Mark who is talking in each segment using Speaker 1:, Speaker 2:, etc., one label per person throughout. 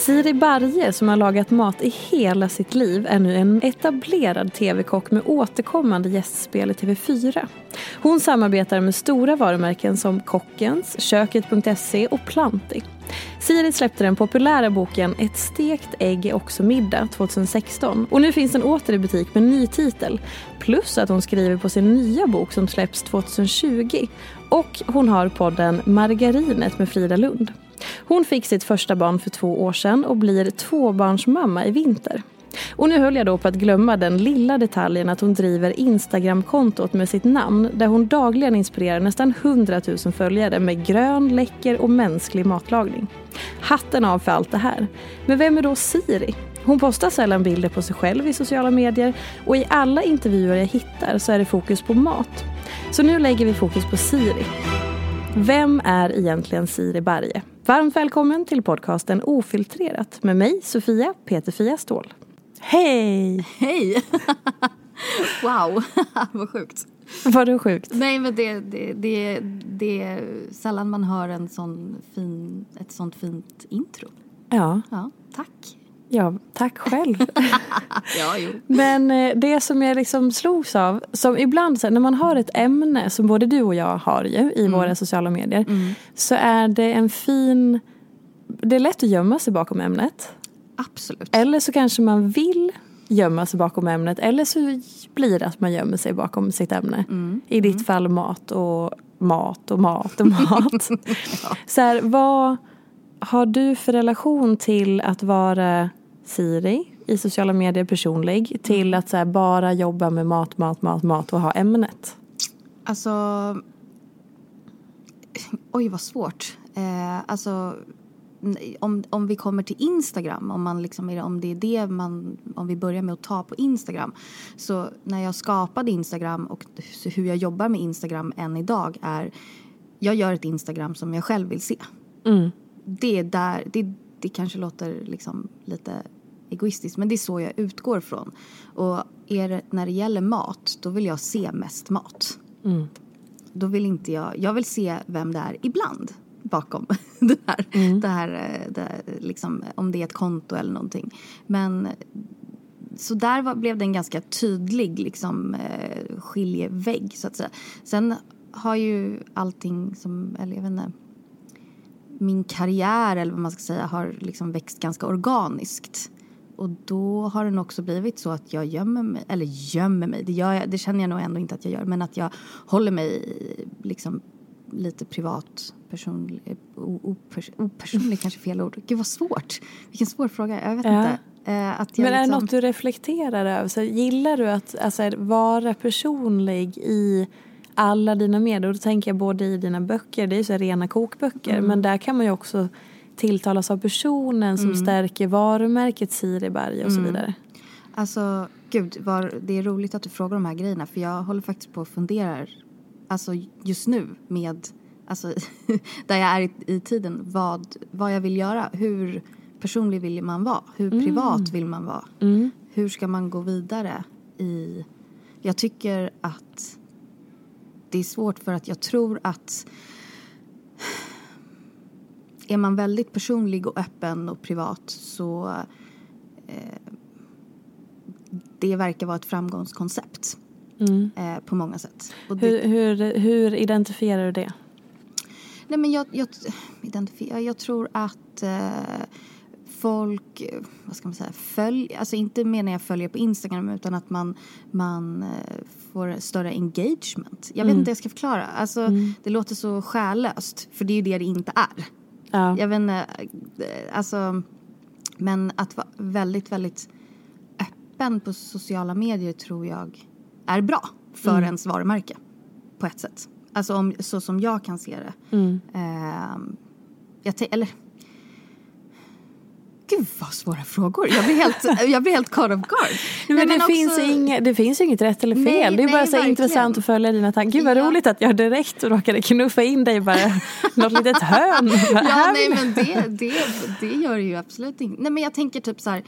Speaker 1: Siri Barje, som har lagat mat i hela sitt liv, är nu en etablerad tv-kock med återkommande gästspel i TV4. Hon samarbetar med stora varumärken som Kockens, Köket.se och Planti. Siri släppte den populära boken Ett stekt ägg är också middag 2016 och nu finns den åter i butik med ny titel. Plus att hon skriver på sin nya bok som släpps 2020 och hon har podden Margarinet med Frida Lund. Hon fick sitt första barn för två år sedan och blir tvåbarnsmamma i vinter. Och nu höll jag då på att glömma den lilla detaljen att hon driver Instagramkontot med sitt namn där hon dagligen inspirerar nästan 100 000 följare med grön, läcker och mänsklig matlagning. Hatten av för allt det här. Men vem är då Siri? Hon postar sällan bilder på sig själv i sociala medier och i alla intervjuer jag hittar så är det fokus på mat. Så nu lägger vi fokus på Siri. Vem är egentligen Siri Berge? Varmt välkommen till podcasten Ofiltrerat med mig, Sofia Peterfia Ståhl. Hej!
Speaker 2: Hej! wow, vad sjukt.
Speaker 1: Var det sjukt?
Speaker 2: Nej men det, det, det, det är sällan man hör en sån fin, ett sånt fint intro.
Speaker 1: Ja.
Speaker 2: Ja, tack.
Speaker 1: Ja, tack själv.
Speaker 2: Ja, jo.
Speaker 1: Men eh, det som jag liksom slogs av, som ibland så när man har ett ämne som både du och jag har ju i våra sociala medier, så är det en fin, det är lätt att gömma sig bakom ämnet.
Speaker 2: Absolut.
Speaker 1: Eller så kanske man vill gömma sig bakom ämnet eller så blir det att man gömmer sig bakom sitt ämne. I ditt fall mat och mat och mat och mat. Så här, vad har du för relation till att vara Siri i sociala medier personlig till att så här, bara jobba med mat, mat, mat, mat och ha ämnet?
Speaker 2: Alltså... Oj, vad svårt. Eh, alltså, om, om vi kommer till Instagram, om, man liksom, om det är det man... Om vi börjar med att ta på Instagram. Så när jag skapade Instagram och hur jag jobbar med Instagram än idag är... Jag gör ett Instagram som jag själv vill se. Det är där... Det, det kanske låter liksom lite egoistiskt, men det är så jag utgår från. Och det, när det gäller mat, då vill jag se mest mat. Då vill inte jag, jag vill se vem det är ibland bakom det här. Det här, eh, det här liksom, om det är ett konto eller någonting. Men så där var, blev det en ganska tydlig liksom, eh, skiljevägg så att säga. Sen har ju allting som, eller jag vet inte, min karriär eller vad man ska säga har liksom växt ganska organiskt. Och då har den också blivit så att jag gömmer mig, eller gömmer mig, det, gör jag, det känner jag nog ändå inte att jag gör, men att jag håller mig liksom lite privat, personlig, opers, opersonlig kanske är fel ord. Gud vad svårt, vilken svår fråga, jag vet
Speaker 1: Ja.
Speaker 2: inte. Eh, att jag
Speaker 1: Men är det
Speaker 2: liksom,
Speaker 1: något du reflekterar över? Så gillar du att alltså, vara personlig i alla dina medier. Och då tänker jag både i dina böcker, det är ju så rena kokböcker.
Speaker 2: Mm.
Speaker 1: Men där kan man ju också tilltalas av personen som stärker varumärket Siri Berg och så vidare.
Speaker 2: Alltså, gud, vad, det är roligt att du frågar de här grejerna. För jag håller faktiskt på och funderar, alltså just nu med, alltså där jag är i, i tiden, vad, vad jag vill göra. Hur personlig vill man vara? Hur privat vill man vara? Hur ska man gå vidare i... Jag tycker att det är svårt för att jag tror att är man väldigt personlig och öppen och privat så det verkar vara ett framgångskoncept eh, på många sätt. Det,
Speaker 1: Hur, hur, hur identifierar du det?
Speaker 2: nej men jag, jag, jag tror att eh, folk, eh, vad ska man säga, följer, alltså inte menar jag följer på Instagram utan att man, man eh, får större engagement. Jag vet inte hur jag ska förklara. Alltså, Det låter så själlöst, för det är ju det det inte är.
Speaker 1: Ja.
Speaker 2: Jag vet inte, eh, alltså, men att vara väldigt, väldigt öppen på sociala medier tror jag är bra för ens varumärke på ett sätt. Alltså om, så som jag kan se det. Ehm, jag te- eller... Gud vad svåra frågor. Jag blir helt, jag blir helt caught off guard.
Speaker 1: Men,
Speaker 2: Nej,
Speaker 1: det,
Speaker 2: också-
Speaker 1: finns inget, det finns inget rätt eller fel.
Speaker 2: Nej,
Speaker 1: det är
Speaker 2: nej,
Speaker 1: bara så
Speaker 2: verkligen.
Speaker 1: intressant att följa dina tankar. Gud vad
Speaker 2: Ja.
Speaker 1: roligt att jag direkt råkade knuffa in dig bara något litet hörn.
Speaker 2: Ja, nej men det, det, det gör det ju absolut inte. Nej men jag tänker typ så här.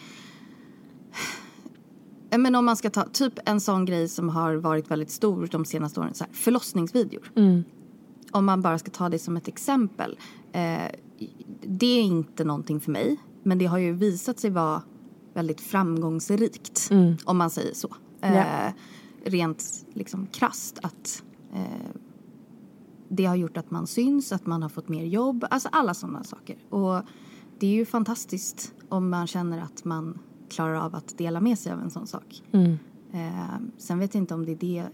Speaker 2: Men om man ska ta typ en sån grej som har varit väldigt stor de senaste åren, så här, förlossningsvideor. Om man bara ska ta det som ett exempel. Eh, det är inte någonting för mig, men det har ju visat sig vara väldigt framgångsrikt, om man säger så. Eh,
Speaker 1: Ja.
Speaker 2: Rent liksom krasst att eh, det har gjort att man syns, att man har fått mer jobb, alltså alla sådana saker. Och det är ju fantastiskt om man känner att man klarar av att dela med sig av en sån sak. Eh, sen vet jag inte om det är det,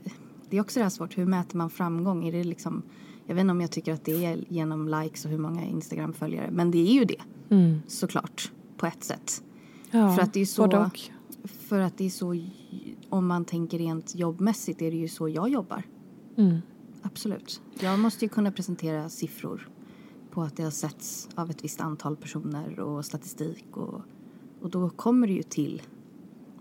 Speaker 2: det är också det här svårt, hur mäter man framgång? Är det liksom, jag vet inte om jag tycker att det är genom likes och hur många Instagram-följare, men det är ju det såklart på ett sätt.
Speaker 1: ja,
Speaker 2: för att det är så, för att det är så, om man tänker rent jobbmässigt är det ju så jag jobbar.
Speaker 1: Mm.
Speaker 2: Absolut. Jag måste ju kunna presentera siffror på att det har setts av ett visst antal personer och statistik och, och då kommer det ju till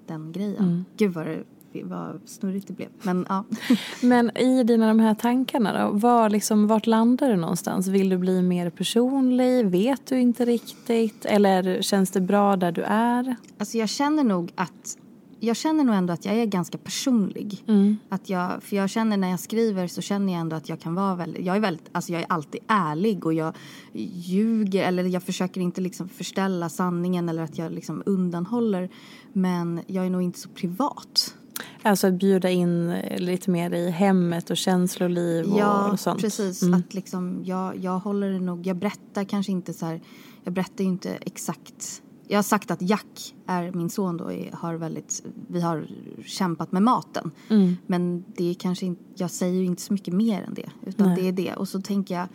Speaker 2: den grejen.
Speaker 1: Mm.
Speaker 2: Gud vad, det, vad snurrigt det blev. Men ja.
Speaker 1: Men i dina de här tankarna då, var liksom, vart landar du någonstans? Vill du bli mer personlig? Vet du inte riktigt? Eller känns det bra där du är?
Speaker 2: Alltså jag känner nog att jag känner nog ändå att jag är ganska personlig. Att jag, för jag känner när jag skriver så känner jag ändå att jag kan vara väldigt, jag är väldigt, alltså jag är alltid ärlig och jag ljuger eller jag försöker inte liksom förställa sanningen eller att jag liksom undanhåller. Men jag är nog inte så privat.
Speaker 1: Alltså att bjuda in eh, lite mer i hemmet och känsloliv och,
Speaker 2: Ja,
Speaker 1: och sånt.
Speaker 2: precis.
Speaker 1: Mm.
Speaker 2: Att liksom, jag, jag håller det nog, jag berättar kanske inte så här, jag berättar ju inte exakt. Jag har sagt att Jack är min son då, har väldigt, vi har kämpat med maten.
Speaker 1: Mm.
Speaker 2: Men det är kanske inte, jag säger ju inte så mycket mer än det. Utan
Speaker 1: Nej.
Speaker 2: det är det. Och så tänker jag,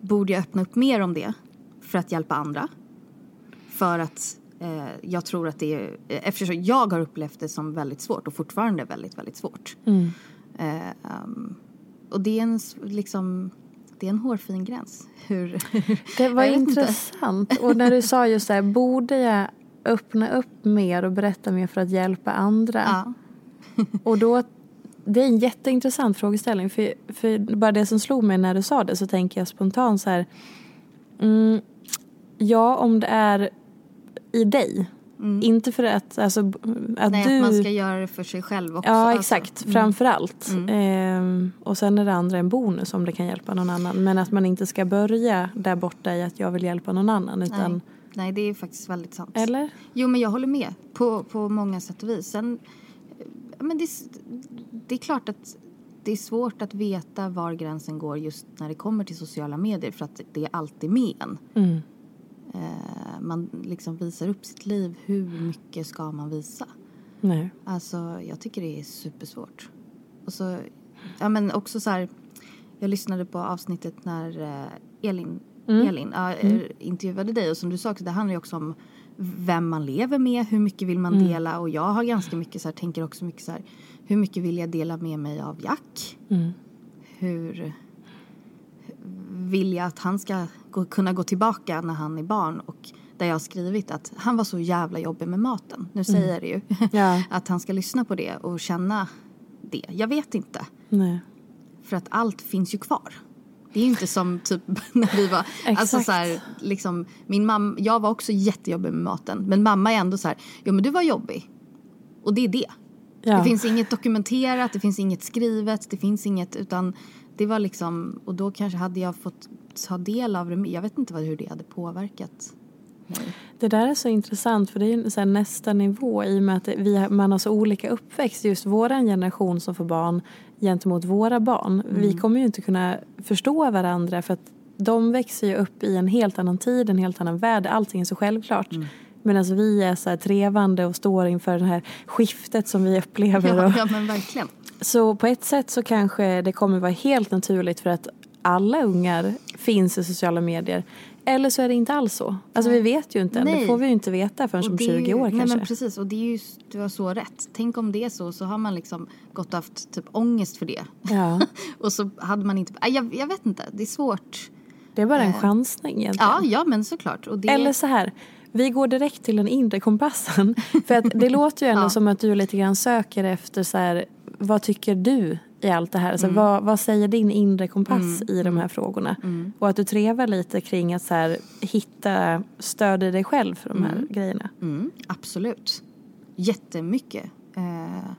Speaker 2: borde jag öppna upp mer om det för att hjälpa andra? För att jag tror att det är, eh, eftersom jag har upplevt det som väldigt svårt och fortfarande väldigt, väldigt svårt.
Speaker 1: Mm.
Speaker 2: Eh, um, och det är en liksom, det är en hårfin gräns. Hur,
Speaker 1: Det var
Speaker 2: vet inte.
Speaker 1: intressant. Och när du sa just det här, borde jag öppna upp mer och berätta mer för att hjälpa andra?
Speaker 2: Ja.
Speaker 1: Och då, det är en jätteintressant frågeställning. För, för bara det som slog mig när du sa det så tänker jag spontant så här. Mm, ja, om det är i dig. Inte för att, alltså, att
Speaker 2: Mm. Nej,
Speaker 1: du...
Speaker 2: att man ska göra det för sig själv också.
Speaker 1: Ja,
Speaker 2: alltså.
Speaker 1: exakt. Framför allt. Ehm, och sen är det andra en bonus om det kan hjälpa någon annan. Men att man inte ska börja där borta i att jag vill hjälpa någon annan. Utan,
Speaker 2: Nej. Nej, det är faktiskt väldigt sant.
Speaker 1: Eller?
Speaker 2: Jo, men jag håller med på, på många sätt och vis. Sen, men det, är- det är klart att det är svårt att veta var gränsen går just när det kommer till sociala medier för att det är alltid med en.
Speaker 1: Mm.
Speaker 2: Eh, man liksom visar upp sitt liv. Hur mycket ska man visa?
Speaker 1: Nej.
Speaker 2: Alltså, jag tycker det är supersvårt. Och så, ja men också så här, jag lyssnade på avsnittet när eh, Elin, Elin ja, eh, intervjuade dig och som du sa det handlar ju också om vem man lever med, hur mycket vill man dela och jag har ganska mycket så här, tänker också mycket så här, hur mycket vill jag dela med mig av Jack? hur vill jag att han ska gå, kunna gå tillbaka när han är barn och där jag har skrivit att han var så jävla jobbig med maten. Nu säger jag det ju.
Speaker 1: Ja.
Speaker 2: att han ska lyssna på det och känna det. Jag vet inte.
Speaker 1: Nej.
Speaker 2: För att allt finns ju kvar. Det är ju inte som typ när vi var... Alltså så här, liksom, min mamma, jag var också jättejobbig med maten. Men mamma är ändå så här, jo men du var jobbig. Och det är det.
Speaker 1: Ja.
Speaker 2: Det finns inget dokumenterat, det finns inget skrivet, det finns inget utan det var liksom, och då kanske hade jag fått ta del av det. Jag vet inte vad, hur det hade påverkat mig.
Speaker 1: Det där är så intressant för det är ju nästa nivå i och med att vi, man har så olika uppväxt. Just våran generation som får barn gentemot våra barn. Vi kommer ju inte kunna förstå varandra för att de växer ju upp i en helt annan tid, en helt annan värld. Allting är så självklart. Medan vi är så här trevande och står inför det här skiftet som vi upplever.
Speaker 2: Ja, ja men verkligen.
Speaker 1: så på ett sätt så kanske det kommer vara helt naturligt för att alla ungar finns i sociala medier. Eller så är det inte alls så. Alltså vi vet ju inte än. Det
Speaker 2: Nej.
Speaker 1: får vi ju inte veta förrän om
Speaker 2: det är
Speaker 1: 20
Speaker 2: ju-
Speaker 1: år
Speaker 2: nej,
Speaker 1: kanske.
Speaker 2: Men precis, och det är ju, du har så rätt. Tänk om det är så, så har man liksom gått och haft typ ångest för det.
Speaker 1: Ja,
Speaker 2: och så hade man inte, Nej, jag, jag vet inte, det är svårt.
Speaker 1: det är bara en
Speaker 2: Eh,
Speaker 1: chansning egentligen.
Speaker 2: Ja, ja men såklart. Det,
Speaker 1: Eller så här, vi går direkt till den inre kompassen. För att det låter ju ändå
Speaker 2: Ja.
Speaker 1: som att du lite grann söker efter så här, vad tycker du i allt det här? Alltså,
Speaker 2: Mm.
Speaker 1: vad, vad säger din inre kompass i de här frågorna?
Speaker 2: Mm.
Speaker 1: Och att du trevar lite kring att så här, hitta stöd i dig själv för de här grejerna.
Speaker 2: Mm, absolut. Jättemycket. Eh,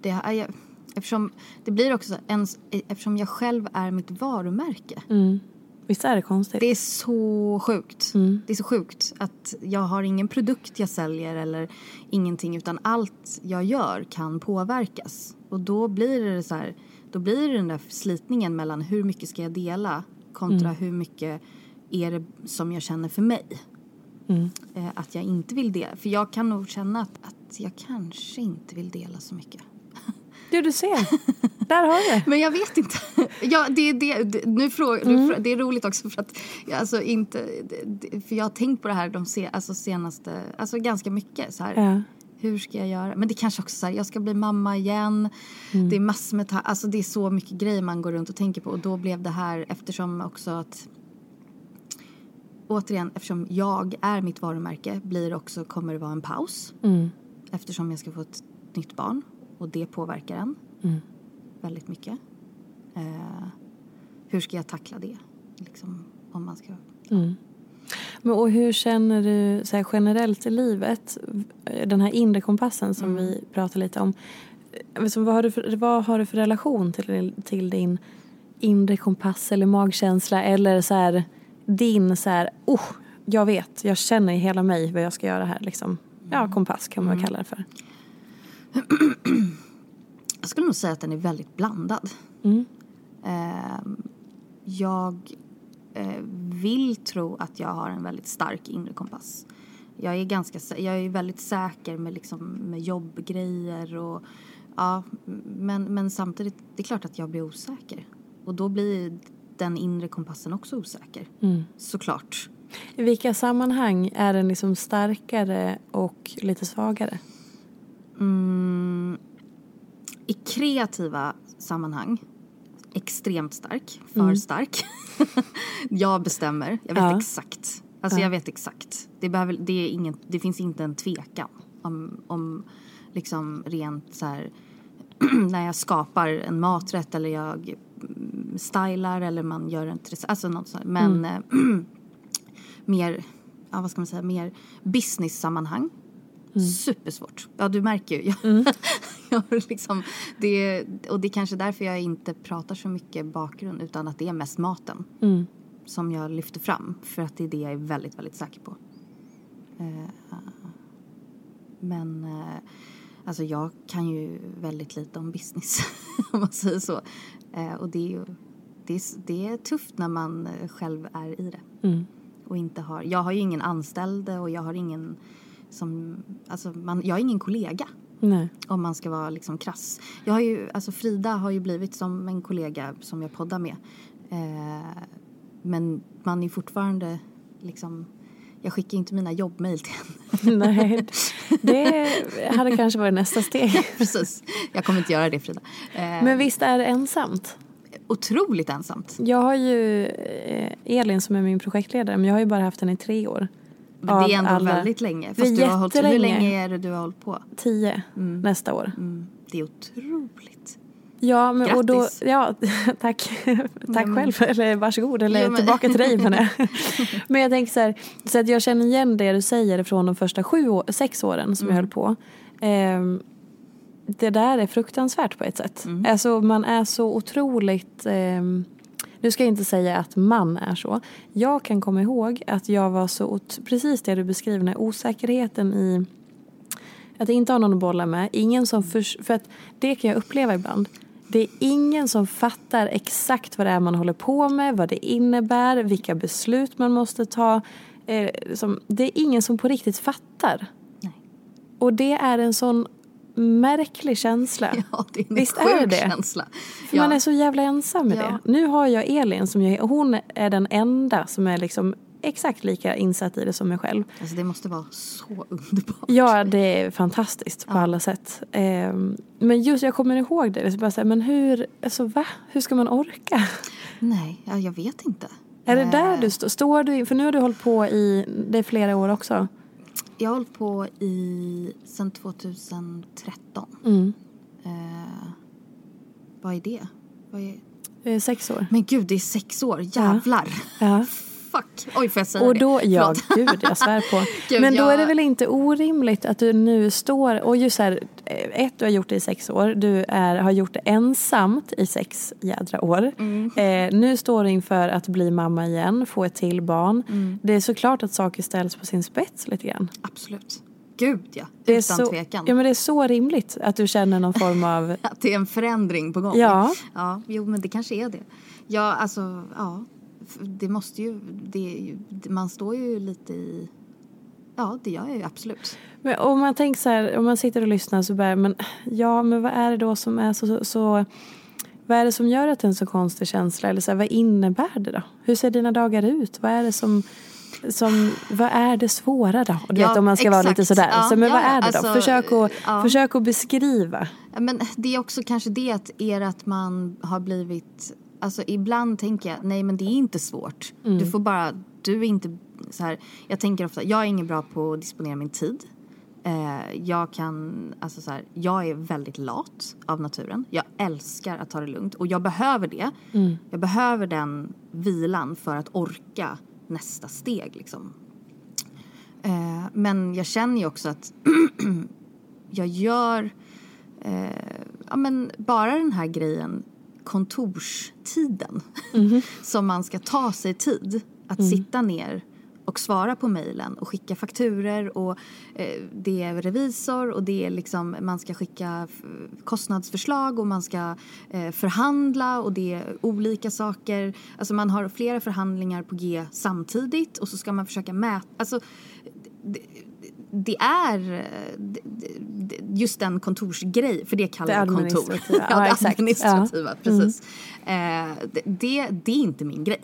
Speaker 2: det, är, jag, eftersom, det blir också så, en, eftersom jag själv är mitt varumärke.
Speaker 1: Mm. Visst är det konstigt?
Speaker 2: Det är så sjukt.
Speaker 1: Mm.
Speaker 2: Det är så sjukt att jag har ingen produkt jag säljer eller ingenting utan allt jag gör kan påverkas. Och då blir det så här, då blir det den där slitningen mellan hur mycket ska jag dela kontra hur mycket är det som jag känner för mig. Eh, att jag inte vill dela. För jag kan nog känna att, att jag kanske inte vill dela så mycket.
Speaker 1: Du, du ser. Där har du.
Speaker 2: Men jag vet inte. Ja, det, det, det, nu fråga, frå- det är roligt också för att jag, alltså inte, för jag har tänkt på det här de se, alltså senaste, alltså ganska mycket så här.
Speaker 1: Ja.
Speaker 2: Hur ska jag göra? Men det kanske också så här, jag ska bli mamma igen.
Speaker 1: Mm.
Speaker 2: Det är massor med, alltså det är så mycket grejer man går runt och tänker på och då blev det här eftersom också att återigen eftersom jag är mitt varumärke blir också, kommer det vara en paus
Speaker 1: Mm.
Speaker 2: eftersom jag ska få ett nytt barn och det påverkar en
Speaker 1: Mm.
Speaker 2: väldigt mycket. Eh, hur ska jag tackla det? Liksom, om man ska...
Speaker 1: Men, och hur känner du så generellt i livet? Den här inre kompassen som
Speaker 2: Mm.
Speaker 1: vi pratade lite om. Alltså, vad, har du för, vad har du för relation till, till din inre kompass eller magkänsla? Eller så här, din så här, oh, jag vet, jag känner i hela mig vad jag ska göra här. Liksom. Ja, kompass kan man
Speaker 2: Mm.
Speaker 1: kalla det för.
Speaker 2: Jag skulle nog säga att den är väldigt blandad.
Speaker 1: Mm.
Speaker 2: Eh, jag eh, vill tro att jag har en väldigt stark inre kompass. Jag är, ganska, jag är väldigt säker med, liksom, med jobbgrejer och ja, men, men samtidigt, det är klart att jag blir osäker. Och då blir den inre kompassen också osäker.
Speaker 1: Mm.
Speaker 2: Såklart.
Speaker 1: I vilka sammanhang är den liksom starkare och lite svagare?
Speaker 2: Mm, I kreativa sammanhang extremt stark, för stark. jag bestämmer, jag vet
Speaker 1: Ja.
Speaker 2: exakt. Alltså jag vet exakt. Det, behöver, det, är ingen, det finns inte en tvekan om, om liksom rent så här när jag skapar en maträtt eller jag mm, stylar eller man gör en alltså något sånt. Men eh, mer, ja vad ska man säga, mer business-sammanhang. Supersvårt. Ja, du märker ju. Jag, jag liksom, det, och det är kanske därför jag inte pratar så mycket bakgrund utan att det är mest maten
Speaker 1: Mm.
Speaker 2: som jag lyfter fram. För att det är det jag är väldigt, väldigt säker på. Eh, men eh, alltså jag kan ju väldigt lite om business om man säger så. Eh, och det är ju det är, det är tufft när man själv är i det.
Speaker 1: Mm.
Speaker 2: Och inte har, jag har ju ingen anställd och jag har ingen som, alltså man, jag har ingen kollega
Speaker 1: Nej.
Speaker 2: om man ska vara liksom krass. Jag har ju, alltså Frida har ju blivit som en kollega som jag poddar med. Eh, men man är fortfarande liksom, jag skickar inte mina jobbmail till henne.
Speaker 1: Nej, det hade kanske varit nästa steg.
Speaker 2: Precis, jag kommer inte göra det Frida. Eh,
Speaker 1: Men visst är det ensamt?
Speaker 2: otroligt ensamt.
Speaker 1: Jag har ju eh, Elin som är min projektledare, men jag har ju bara haft henne i tre år.
Speaker 2: Men det är ändå
Speaker 1: alla.
Speaker 2: väldigt länge.
Speaker 1: Det är
Speaker 2: Fast du har hållit, hur länge är det du har hållit på?
Speaker 1: Tio nästa år.
Speaker 2: Mm. Det är otroligt.
Speaker 1: Ja, men, och då,
Speaker 2: Grattis.
Speaker 1: ja, tack. tack själv, eller varsågod, eller
Speaker 2: Jo, men-
Speaker 1: tillbaka till dig. Men, men jag tänker så här, så att jag känner igen det du säger från de första sju, år- sex åren som jag höll på. Ehm, det där är fruktansvärt på ett sätt. Alltså man är så otroligt... ehm, nu ska jag inte säga att man är så. Jag kan komma ihåg att jag var så... ot- Precis det du beskriver, den här osäkerheten i att inte ha någon att bolla med. Ingen som för, för att det kan jag uppleva ibland. Det är ingen som fattar exakt vad det är man håller på med, vad det innebär, vilka beslut man måste ta. Eh, det är ingen som på riktigt fattar.
Speaker 2: Nej.
Speaker 1: Och det är en sån märklig känsla.
Speaker 2: Ja, det är en
Speaker 1: Visst
Speaker 2: sjuk
Speaker 1: är det
Speaker 2: känsla.
Speaker 1: För man är så jävla ensam med
Speaker 2: Ja.
Speaker 1: det. Nu har jag Elin, som jag, hon är den enda som är liksom exakt lika insatt i det som mig själv.
Speaker 2: Alltså det måste vara så underbart.
Speaker 1: Ja, det är fantastiskt på alla sätt. Ehm, men just jag kommer ihåg det. så bara så här, men hur, alltså, va? hur ska man orka?
Speaker 2: Nej, ja, jag vet inte.
Speaker 1: Är det
Speaker 2: Eh,
Speaker 1: där du står? står du, för nu har du hållit på i det är flera år också.
Speaker 2: Jag har hållit på i sedan 2013.
Speaker 1: Mm.
Speaker 2: Eh, vad är det? Vad är...
Speaker 1: Eh, Sex år.
Speaker 2: Men gud, det är sex år. Jävlar.
Speaker 1: Ja.
Speaker 2: Fuck. Oj, får jag säga
Speaker 1: Och
Speaker 2: det?
Speaker 1: då, ja
Speaker 2: Förlåt.
Speaker 1: gud jag svär på.
Speaker 2: Gud,
Speaker 1: Men då
Speaker 2: jag-
Speaker 1: är det väl inte orimligt att du nu står och just här, eh, ett du har gjort det i sex år, du är, har gjort det ensamt i sex jädra år.
Speaker 2: Mm.
Speaker 1: Eh, nu står du inför att bli mamma igen, få ett till barn.
Speaker 2: Mm.
Speaker 1: Det är såklart att saker ställs på sin spets lite grann.
Speaker 2: Absolut. Gud, ja.
Speaker 1: Det är
Speaker 2: Utan
Speaker 1: så,
Speaker 2: tvekan.
Speaker 1: Ja men det är så rimligt att du känner någon form av
Speaker 2: Att det är en förändring på gång.
Speaker 1: Ja.
Speaker 2: ja. Jo, men det kanske är det. Ja, alltså, ja. Det måste ju, det, man står ju lite i, ja, det gör jag ju absolut.
Speaker 1: Men om man tänker så här, om man sitter och lyssnar så bara, men ja, men vad är det då som är så, så, så vad är det som gör att det är en så konstig känsla? Eller så här, vad innebär det då? Hur ser dina dagar ut? Vad är det som, som vad är det svåra då? Du
Speaker 2: Ja,
Speaker 1: vet om man ska vara
Speaker 2: exakt.
Speaker 1: lite sådär.
Speaker 2: Ja,
Speaker 1: så, men
Speaker 2: ja,
Speaker 1: vad är det då?
Speaker 2: alltså,
Speaker 1: försök, att,
Speaker 2: ja.
Speaker 1: försök att beskriva.
Speaker 2: Men det är också kanske det att är att man har blivit, alltså ibland tänker jag, nej men det är inte svårt. Du får bara, du är inte så här, jag tänker ofta, jag är ingen bra på att disponera min tid. Eh, jag kan, alltså så här, jag är väldigt lat av naturen. Jag älskar att ta det lugnt och jag behöver det. Jag behöver den vilan för att orka nästa steg liksom. Eh, men jag känner ju också att jag gör eh, ja, men bara den här grejen kontorstiden som man ska ta sig tid att sitta ner och svara på mejlen och skicka fakturer och eh, det är revisor och det är liksom man ska skicka f- kostnadsförslag och man ska eh, förhandla och det är olika saker. Alltså man har flera förhandlingar på G samtidigt och så ska man försöka mäta. Alltså, det eh, det- det- just den kontorsgrej, för det kallar jag kontor. ja,
Speaker 1: Ja,
Speaker 2: det
Speaker 1: exakt.
Speaker 2: administrativa,
Speaker 1: Ja. Mm.
Speaker 2: precis. Eh, det, det, är inte min grej.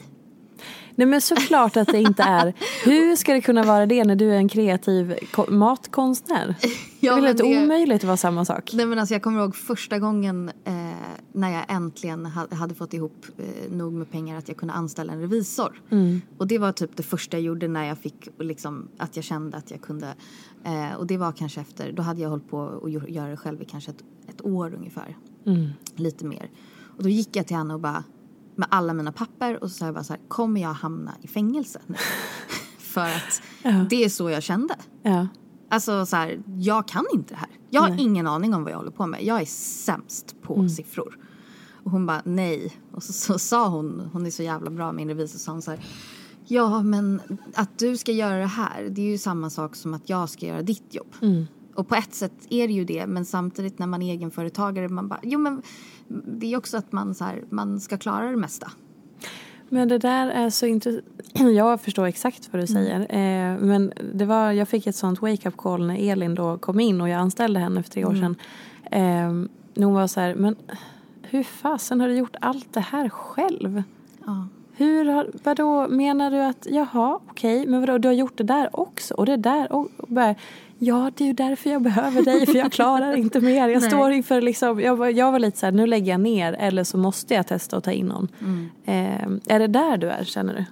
Speaker 1: Nej men såklart att det inte är. Hur ska det kunna vara det när du är en kreativ ko- matkonstnär?
Speaker 2: Ja,
Speaker 1: det är helt
Speaker 2: det-
Speaker 1: omöjligt att vara samma sak.
Speaker 2: Nej, men alltså, jag kommer ihåg första gången eh, när jag äntligen ha, hade fått ihop eh, nog med pengar att jag kunde anställa en revisor. Och det var typ det första jag gjorde när jag fick liksom, att jag kände att jag kunde. Eh, och det var kanske efter, då hade jag hållit på att gö- göra det själv i kanske ett, ett år ungefär. Lite mer. Och då gick jag till henne och bara med alla mina papper och så sa jag bara så här, kommer jag hamna i fängelse nu? För att det är så jag kände.
Speaker 1: Ja.
Speaker 2: Alltså så här, jag kan inte det här. Jag har ingen aning om vad jag håller på med. Jag är sämst på siffror. Och hon bara nej. Och så, så sa hon, hon är så jävla bra min revisor, sa hon så här. Ja men att du ska göra det här, det är ju samma sak som att jag ska göra ditt jobb. Och på ett sätt är det ju det, men samtidigt när man är egenföretagare, man bara, jo men det är också att man så här, man ska klara det mesta.
Speaker 1: Men det där är så intressant. Jag förstår exakt vad du säger. Eh, men det var, jag fick ett sånt wake-up call när Elin då kom in och jag anställde henne för tre år sedan. Eh, hon var så här, men hur fasen har du gjort allt det här själv?
Speaker 2: Ja.
Speaker 1: Hur har, vadå, menar du att, jaha, okej, men vadå, du har gjort det där också och det där och, och bara, Ja, det är ju därför jag behöver dig för jag klarar inte mer. Jag står inför liksom, jag, var- jag var lite så här, nu lägger jag ner eller så måste jag testa att ta in någon.
Speaker 2: Mm.
Speaker 1: Eh, är det där du är känner du?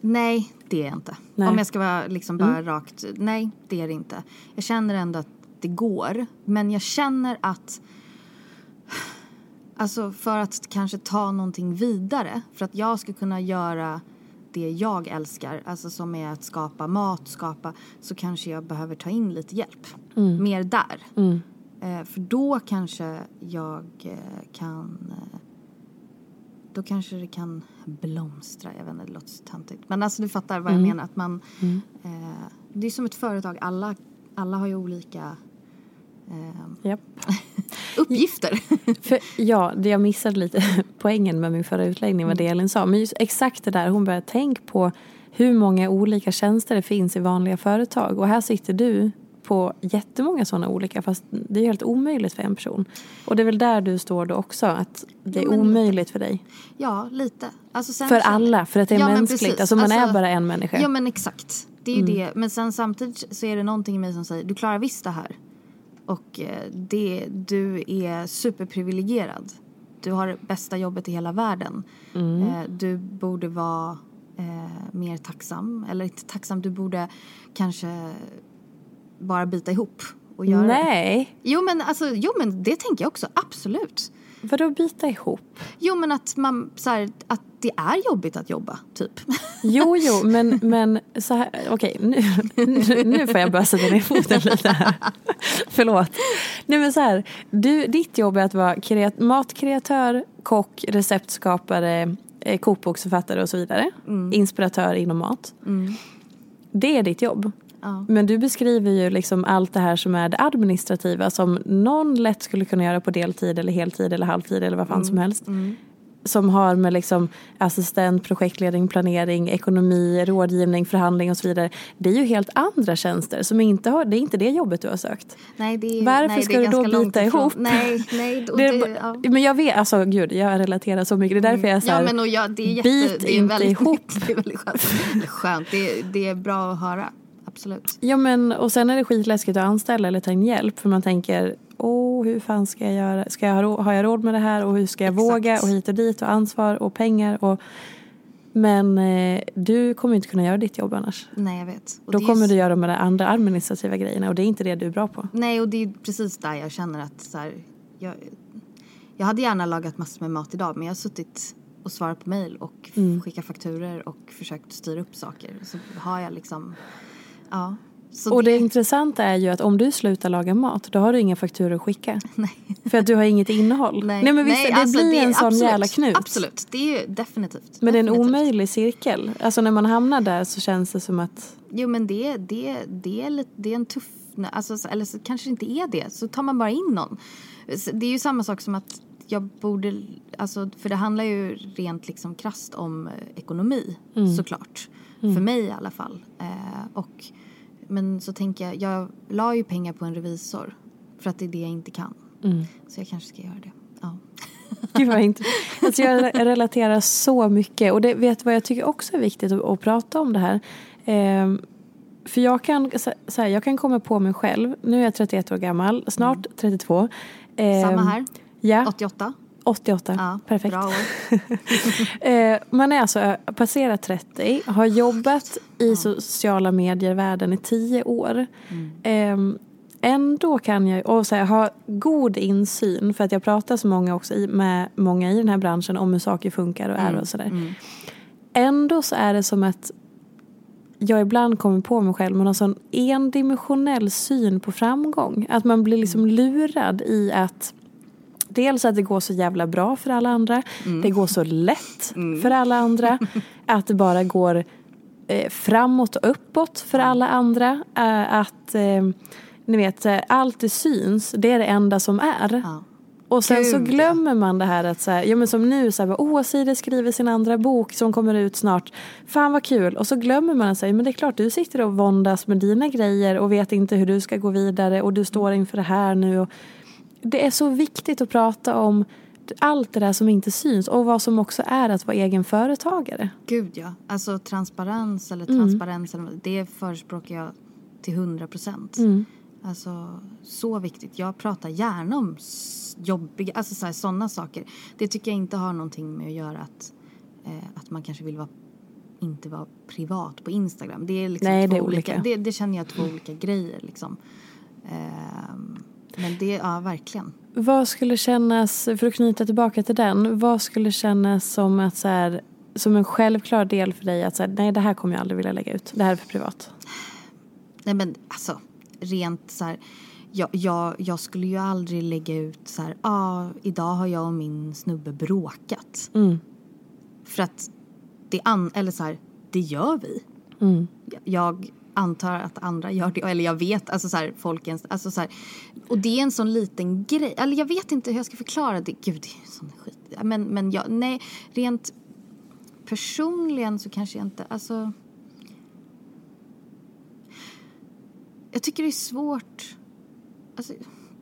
Speaker 2: Nej, det är jag inte.
Speaker 1: Nej.
Speaker 2: Om jag ska vara liksom bara rakt, nej det är det inte. Jag känner ändå att det går, men jag känner att Alltså för att kanske ta någonting vidare, för att jag ska kunna göra det jag älskar, alltså som är att skapa mat, skapa, så kanske jag behöver ta in lite hjälp. Mer där. Eh, för då kanske jag eh, kan eh, då kanske det kan blomstra. Jag vet inte, det låter så töntigt. Men alltså du fattar vad jag menar. Att man, eh, det är som ett företag. Alla, alla har ju olika eh,
Speaker 1: Japp.
Speaker 2: uppgifter.
Speaker 1: För, ja, det jag missade lite poängen med min förra utläggning vad det Elin sa. Men just exakt det där, hon började tänka på hur många olika tjänster det finns i vanliga företag. Och här sitter du på jättemånga sådana olika fast det är helt omöjligt för en person. Och det är väl där du står då också, att det är
Speaker 2: Ja, men lite.
Speaker 1: omöjligt för dig.
Speaker 2: ja, lite. Alltså sen
Speaker 1: För alla, för att det är
Speaker 2: Ja,
Speaker 1: mänskligt. Alltså man är
Speaker 2: Alltså,
Speaker 1: bara en människa.
Speaker 2: Ja men exakt. Det är ju det. Men sen samtidigt så är det någonting i mig som säger du klarar visst det här. Och eh, det, du är superprivilegierad. Du har det bästa jobbet i hela världen. Eh, du borde vara eh, mer tacksam. Eller inte tacksam, du borde kanske bara bita ihop och göra.
Speaker 1: Nej,
Speaker 2: Jo men, alltså, jo men det tänker jag också, absolut.
Speaker 1: Vadå bita ihop?
Speaker 2: Jo men att man, så här, att det är jobbigt att jobba, typ.
Speaker 1: Jo, jo, men, men så här, okej, nu, nu, nu får jag börja sätta ner foten lite här. Förlåt. Nej men så här, du, ditt jobb är att vara kreat, matkreatör, kock, receptskapare, eh, kokboksförfattare och så vidare. Inspiratör inom mat. Det är ditt jobb.
Speaker 2: Ja.
Speaker 1: Men du beskriver ju liksom allt det här som är det administrativa som någon lätt skulle kunna göra på deltid eller heltid eller halvtid eller vad fan som helst. Som har med liksom assistent, projektledning, planering, ekonomi, rådgivning, förhandling och så vidare. Det är ju helt andra tjänster som inte har, det är inte det jobbet du har sökt.
Speaker 2: Nej, det är,
Speaker 1: Varför
Speaker 2: nej,
Speaker 1: ska
Speaker 2: det är
Speaker 1: du då bita ihop?
Speaker 2: Nej, nej. Och
Speaker 1: Det
Speaker 2: det, ja.
Speaker 1: Men jag vet, alltså gud jag relaterar så mycket. Det är därför jag är så här,
Speaker 2: ja, men och det är jätte,
Speaker 1: bit
Speaker 2: det är
Speaker 1: inte
Speaker 2: väldigt,
Speaker 1: ihop.
Speaker 2: Det är väldigt skönt. Skönt. Det, det är bra att höra. Absolut.
Speaker 1: Ja men och sen är det skitläskigt att anställa eller ta in hjälp för man tänker Åh, hur fan ska jag göra? Ska jag ha, har jag råd med det här? Och hur ska jag
Speaker 2: Exakt.
Speaker 1: våga? Och hit och dit och ansvar och pengar. Och, men eh, du kommer inte kunna göra ditt jobb annars.
Speaker 2: Nej, jag vet. Och
Speaker 1: Då kommer
Speaker 2: ju-
Speaker 1: du göra de där andra administrativa grejerna och det är inte det du är bra på.
Speaker 2: Nej, och det är precis där jag känner att så här, jag, jag hade gärna lagat massor med mat idag men jag har suttit och svarat på mejl och
Speaker 1: Mm.
Speaker 2: skickat fakturer och försökt styra upp saker. Så har jag liksom, ja. Så
Speaker 1: Och det intressanta är ju att om du slutar laga mat då har du inga fakturor att skicka.
Speaker 2: Nej.
Speaker 1: För att du har inget innehåll.
Speaker 2: Nej,
Speaker 1: men visst,
Speaker 2: nej,
Speaker 1: det
Speaker 2: alltså,
Speaker 1: blir en sån
Speaker 2: absolut,
Speaker 1: jävla knut.
Speaker 2: Absolut, det är ju definitivt.
Speaker 1: Men det är en omöjlig cirkel. Alltså när man hamnar där så känns det som att
Speaker 2: Jo men det, det, det, är, lite, det är en tuff, alltså, så- eller så kanske det inte är det, så tar man bara in någon. Det är ju samma sak som att jag borde, alltså, för det handlar ju rent liksom krasst om eh, ekonomi såklart. För mig i alla fall. Eh, och, men så tänker jag, jag la ju pengar på en revisor för att det är det jag inte kan. Så jag kanske ska göra det. Ja.
Speaker 1: Gud vad inte. Alltså jag relaterar så mycket. Och det, vet vad jag tycker också är viktigt att, att prata om det här. Ehm, för jag kan, så här, jag kan komma på mig själv. Nu är jag 31 år gammal, snart 32. Ehm,
Speaker 2: Samma här,
Speaker 1: Ja,
Speaker 2: 88.
Speaker 1: 88.
Speaker 2: Ja,
Speaker 1: Perfekt. Eh, man är alltså passerat 30, har jobbat i sociala medier-världen i 10 år. Eh, ändå kan jag, och så här, ha god insyn för att jag pratar så många också i, med många i den här branschen om hur saker funkar och är och sådär. Ändå så är det som att jag ibland kommer på mig själv med någon sån endimensionell syn på framgång. Att man blir liksom lurad i att Dels att det går så jävla bra för alla andra. Det går så lätt för alla andra. Att det bara går eh, framåt och uppåt för alla andra. Eh, att eh, ni vet, eh, allt det syns. Det är det enda som är.
Speaker 2: Ja.
Speaker 1: Och sen så
Speaker 2: Gud, ja.
Speaker 1: glömmer man det här att så här, ja men som nu så här, Siri skriver sin andra bok som kommer ut snart. Fan vad kul. Och så glömmer man sig, men det är klart du sitter och våndas med dina grejer och vet inte hur du ska gå vidare och du står inför det här nu. Och det är så viktigt att prata om allt det där som inte syns och vad som också är att vara egen företagare.
Speaker 2: Gud ja. Alltså transparens eller
Speaker 1: Mm.
Speaker 2: transparens, eller- det förespråkar jag till hundra procent.
Speaker 1: Mm.
Speaker 2: Alltså så viktigt. Jag pratar gärna om jobbiga, alltså sådana saker. Det tycker jag inte har någonting med att göra att, eh, att man kanske vill vara inte vara privat på Instagram. Det är liksom
Speaker 1: Nej,
Speaker 2: två
Speaker 1: det är
Speaker 2: olika.
Speaker 1: olika.
Speaker 2: Det, det känner jag två olika grejer liksom. Ehm, men det, ja verkligen.
Speaker 1: Vad skulle kännas, för att knyta tillbaka till den, vad skulle kännas som att så här, som en självklar del för dig att så här, nej det här kommer jag aldrig vilja lägga ut, det här är för privat.
Speaker 2: Nej men alltså rent så här. Jag, jag, jag skulle ju aldrig lägga ut så här. Ah, idag har jag och min snubbe bråkat.
Speaker 1: Mm.
Speaker 2: För att det an, eller så här, det gör vi.
Speaker 1: Mm.
Speaker 2: Jag antar att andra gör det. Eller jag vet, alltså så här, folkens, alltså så här, Och det är en sån liten grej. Eller jag vet inte hur jag ska förklara det. Gud, det är sån skit. Men, men jag, nej, rent personligen så kanske jag inte, alltså. Jag tycker det är svårt. Alltså,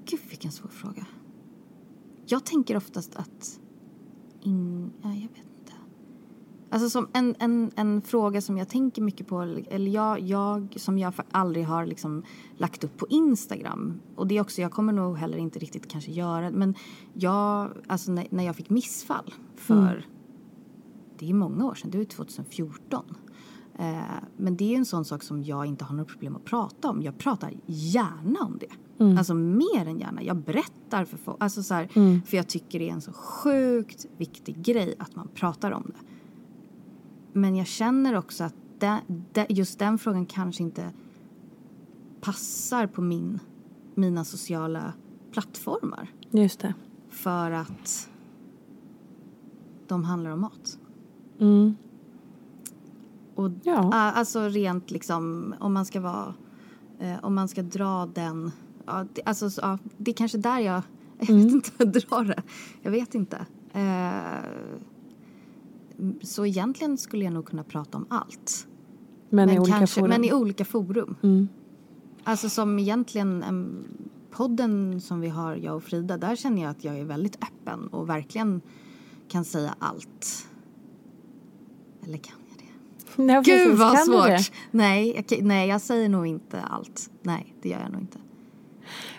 Speaker 2: gud vilken svår fråga. Jag tänker oftast att... In, ja, jag vet inte. Alltså som en, en, en fråga som jag tänker mycket på, eller jag, jag som jag aldrig har liksom lagt upp på Instagram. Och det är också, jag kommer nog heller inte riktigt kanske göra men jag, alltså när, när jag fick missfall för, det är många år sedan, det är 2014. Eh, men det är en sån sak som jag inte har något problem att prata om. Jag pratar gärna om det. Alltså mer än gärna. Jag berättar för folk. Alltså så här, För jag tycker det är en så sjukt viktig grej att man pratar om det. Men jag känner också att det, det, just den frågan kanske inte passar på min, mina sociala plattformar.
Speaker 1: Just det.
Speaker 2: För att de handlar om mat.
Speaker 1: Mm.
Speaker 2: Och
Speaker 1: Ja.
Speaker 2: alltså rent liksom om man ska vara, eh, om man ska dra den, ja, det, alltså så, ja, det är kanske där jag, jag
Speaker 1: Mm.
Speaker 2: vet inte, dra det. Jag vet inte. Eh, så egentligen skulle jag nog kunna prata om allt.
Speaker 1: Men, i olika
Speaker 2: kanske,
Speaker 1: forum.
Speaker 2: Men i olika forum.
Speaker 1: Mm.
Speaker 2: Alltså som egentligen em, podden som vi har, jag och Frida, där känner jag att jag är väldigt öppen och verkligen kan säga allt. Eller kan jag det?
Speaker 1: Ja,
Speaker 2: Gud
Speaker 1: precis.
Speaker 2: vad svårt! Nej jag, nej, jag säger nog inte allt. Nej, det gör jag nog inte.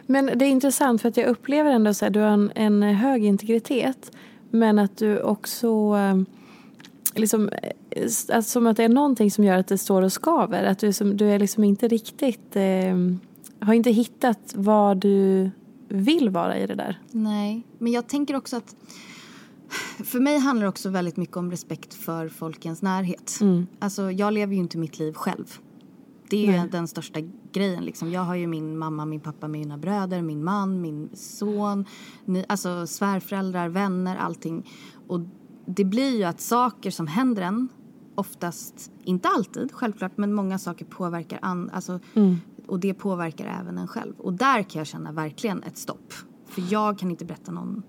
Speaker 1: Men det är intressant för att jag upplever ändå så här, du har en, en hög integritet men att du också liksom, eh, att, som att det är någonting som gör att det står och skaver. Att du, som, du är liksom inte riktigt, eh, har inte hittat vad du vill vara i det där.
Speaker 2: Nej, men jag tänker också att för mig handlar det också väldigt mycket om respekt för folkens närhet. Alltså, jag lever ju inte mitt liv själv. Det är
Speaker 1: Nej.
Speaker 2: den största grejen. Liksom. Jag har ju min mamma, min pappa, mina bröder, min man, min son, ni, alltså svärföräldrar, vänner, allting. Och det blir ju att saker som händer en, oftast, inte alltid självklart, men många saker påverkar an, alltså, och det påverkar även en själv. Och där kan jag känna verkligen ett stopp. För jag kan inte berätta någon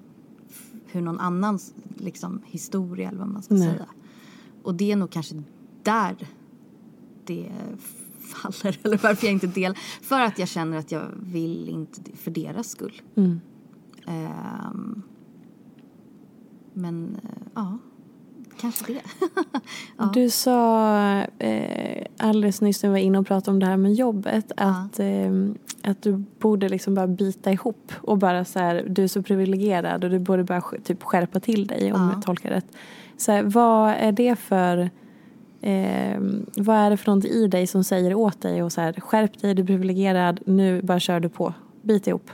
Speaker 2: hur någon annans liksom, historia eller vad man ska
Speaker 1: Nej.
Speaker 2: säga. Och det är nog kanske där det faller eller varför jag inte delar. För att jag känner att jag vill inte för deras skull.
Speaker 1: Mm.
Speaker 2: Ehm, men eh, ja, kanske det. Ja.
Speaker 1: Du sa eh, alldeles nyss när vi var inne och pratade om det här med jobbet att, eh, att du borde liksom bara bita ihop och bara så här, du är så privilegierad och du borde bara typ skärpa till dig om
Speaker 2: Ja.
Speaker 1: jag tolkar rätt. Så här, vad är det för eh, vad är det för något i dig som säger åt dig och så här, skärp dig, du är privilegierad, nu bara kör du på, bit ihop.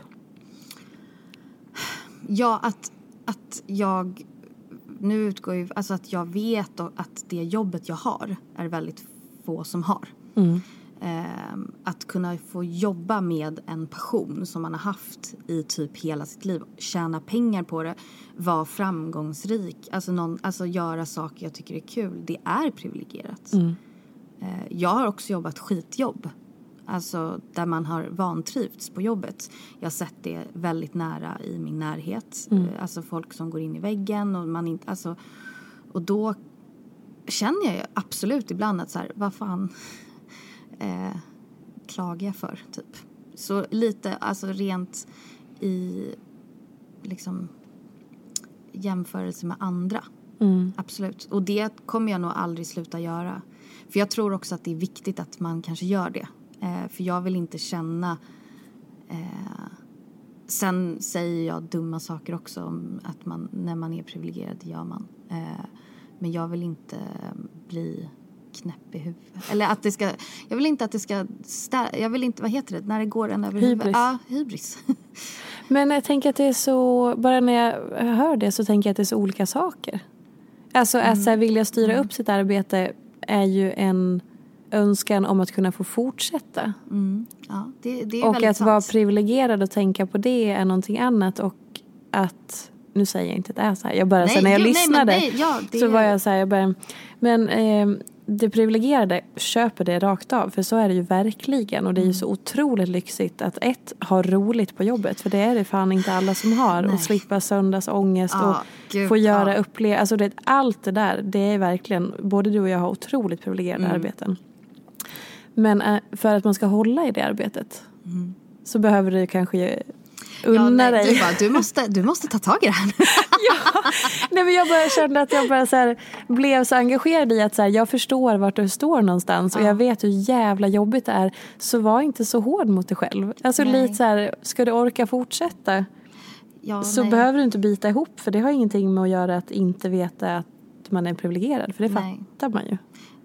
Speaker 2: Ja, att, att jag... Nu utgår ju... Alltså att jag vet att det jobbet jag har är väldigt få som har. Ehm, att kunna få jobba med en passion som man har haft i typ hela sitt liv. Tjäna pengar på det, vara framgångsrik, alltså, någon, alltså göra saker jag tycker är kul. Det är privilegierat. Eh, Jag har också jobbat skitjobb. Alltså där man har vantrivts på jobbet. Jag har sett det väldigt nära i min närhet. Eh, Alltså folk som går in i väggen och man inte, alltså. Och då känner jag ju absolut ibland att så här, vad fan eh, klagar jag för typ. Så lite, alltså rent i liksom jämförelse med andra. Absolut. Och det kommer jag nog aldrig sluta göra. För jag tror också att det är viktigt att man kanske gör det. Eh, för jag vill inte känna Eh, sen säger jag dumma saker också om att man, när man är privilegierad, det gör man. Eh, men jag vill inte bli knäpp i huvudet. Eller att det ska, jag vill inte att det ska, stär, jag vill inte, vad heter det, när det går en över huvudet. Ja, hybris.
Speaker 1: Men jag tänker att det är så, bara när jag hör det så tänker jag att det är så olika saker. Alltså att så här, vilja styra upp sitt arbete är ju en önskan om att kunna få fortsätta.
Speaker 2: ja, det, det
Speaker 1: Och att vara
Speaker 2: sant.
Speaker 1: privilegierad och tänka på det är någonting annat och att nu säger jag inte att det är så här. Jag bara,
Speaker 2: Nej,
Speaker 1: så när jag
Speaker 2: nej,
Speaker 1: lyssnade
Speaker 2: men nej, ja, det-
Speaker 1: så var jag så här, jag bara, men eh, det privilegierade köper det rakt av för så är det ju verkligen och det är ju så
Speaker 2: Mm.
Speaker 1: otroligt lyxigt att ett, ha roligt på jobbet för det är det fan inte alla som har och slippa söndagsångest
Speaker 2: Ja,
Speaker 1: och
Speaker 2: gud,
Speaker 1: få göra
Speaker 2: ja.
Speaker 1: uppleva, alltså det, allt det där det är verkligen, både du och jag har otroligt privilegierade
Speaker 2: Mm.
Speaker 1: arbeten. Men eh, för att man ska hålla i det arbetet så behöver du kanske
Speaker 2: Mm. Ja,
Speaker 1: unna
Speaker 2: nej,
Speaker 1: dig.
Speaker 2: du, bara, du, måste, du måste ta tag i det här.
Speaker 1: Nej, men jag bara kände att jag bara så här, blev så engagerad i att så här, jag förstår vart du står någonstans och jag vet hur jävla jobbigt det är. Så var inte så hård mot dig själv. Alltså
Speaker 2: Nej.
Speaker 1: lite så här, ska du orka fortsätta
Speaker 2: Ja,
Speaker 1: så
Speaker 2: nej.
Speaker 1: behöver du inte bita ihop för det har ingenting med att göra att inte veta att man är privilegierad för det
Speaker 2: Nej.
Speaker 1: fattar man ju.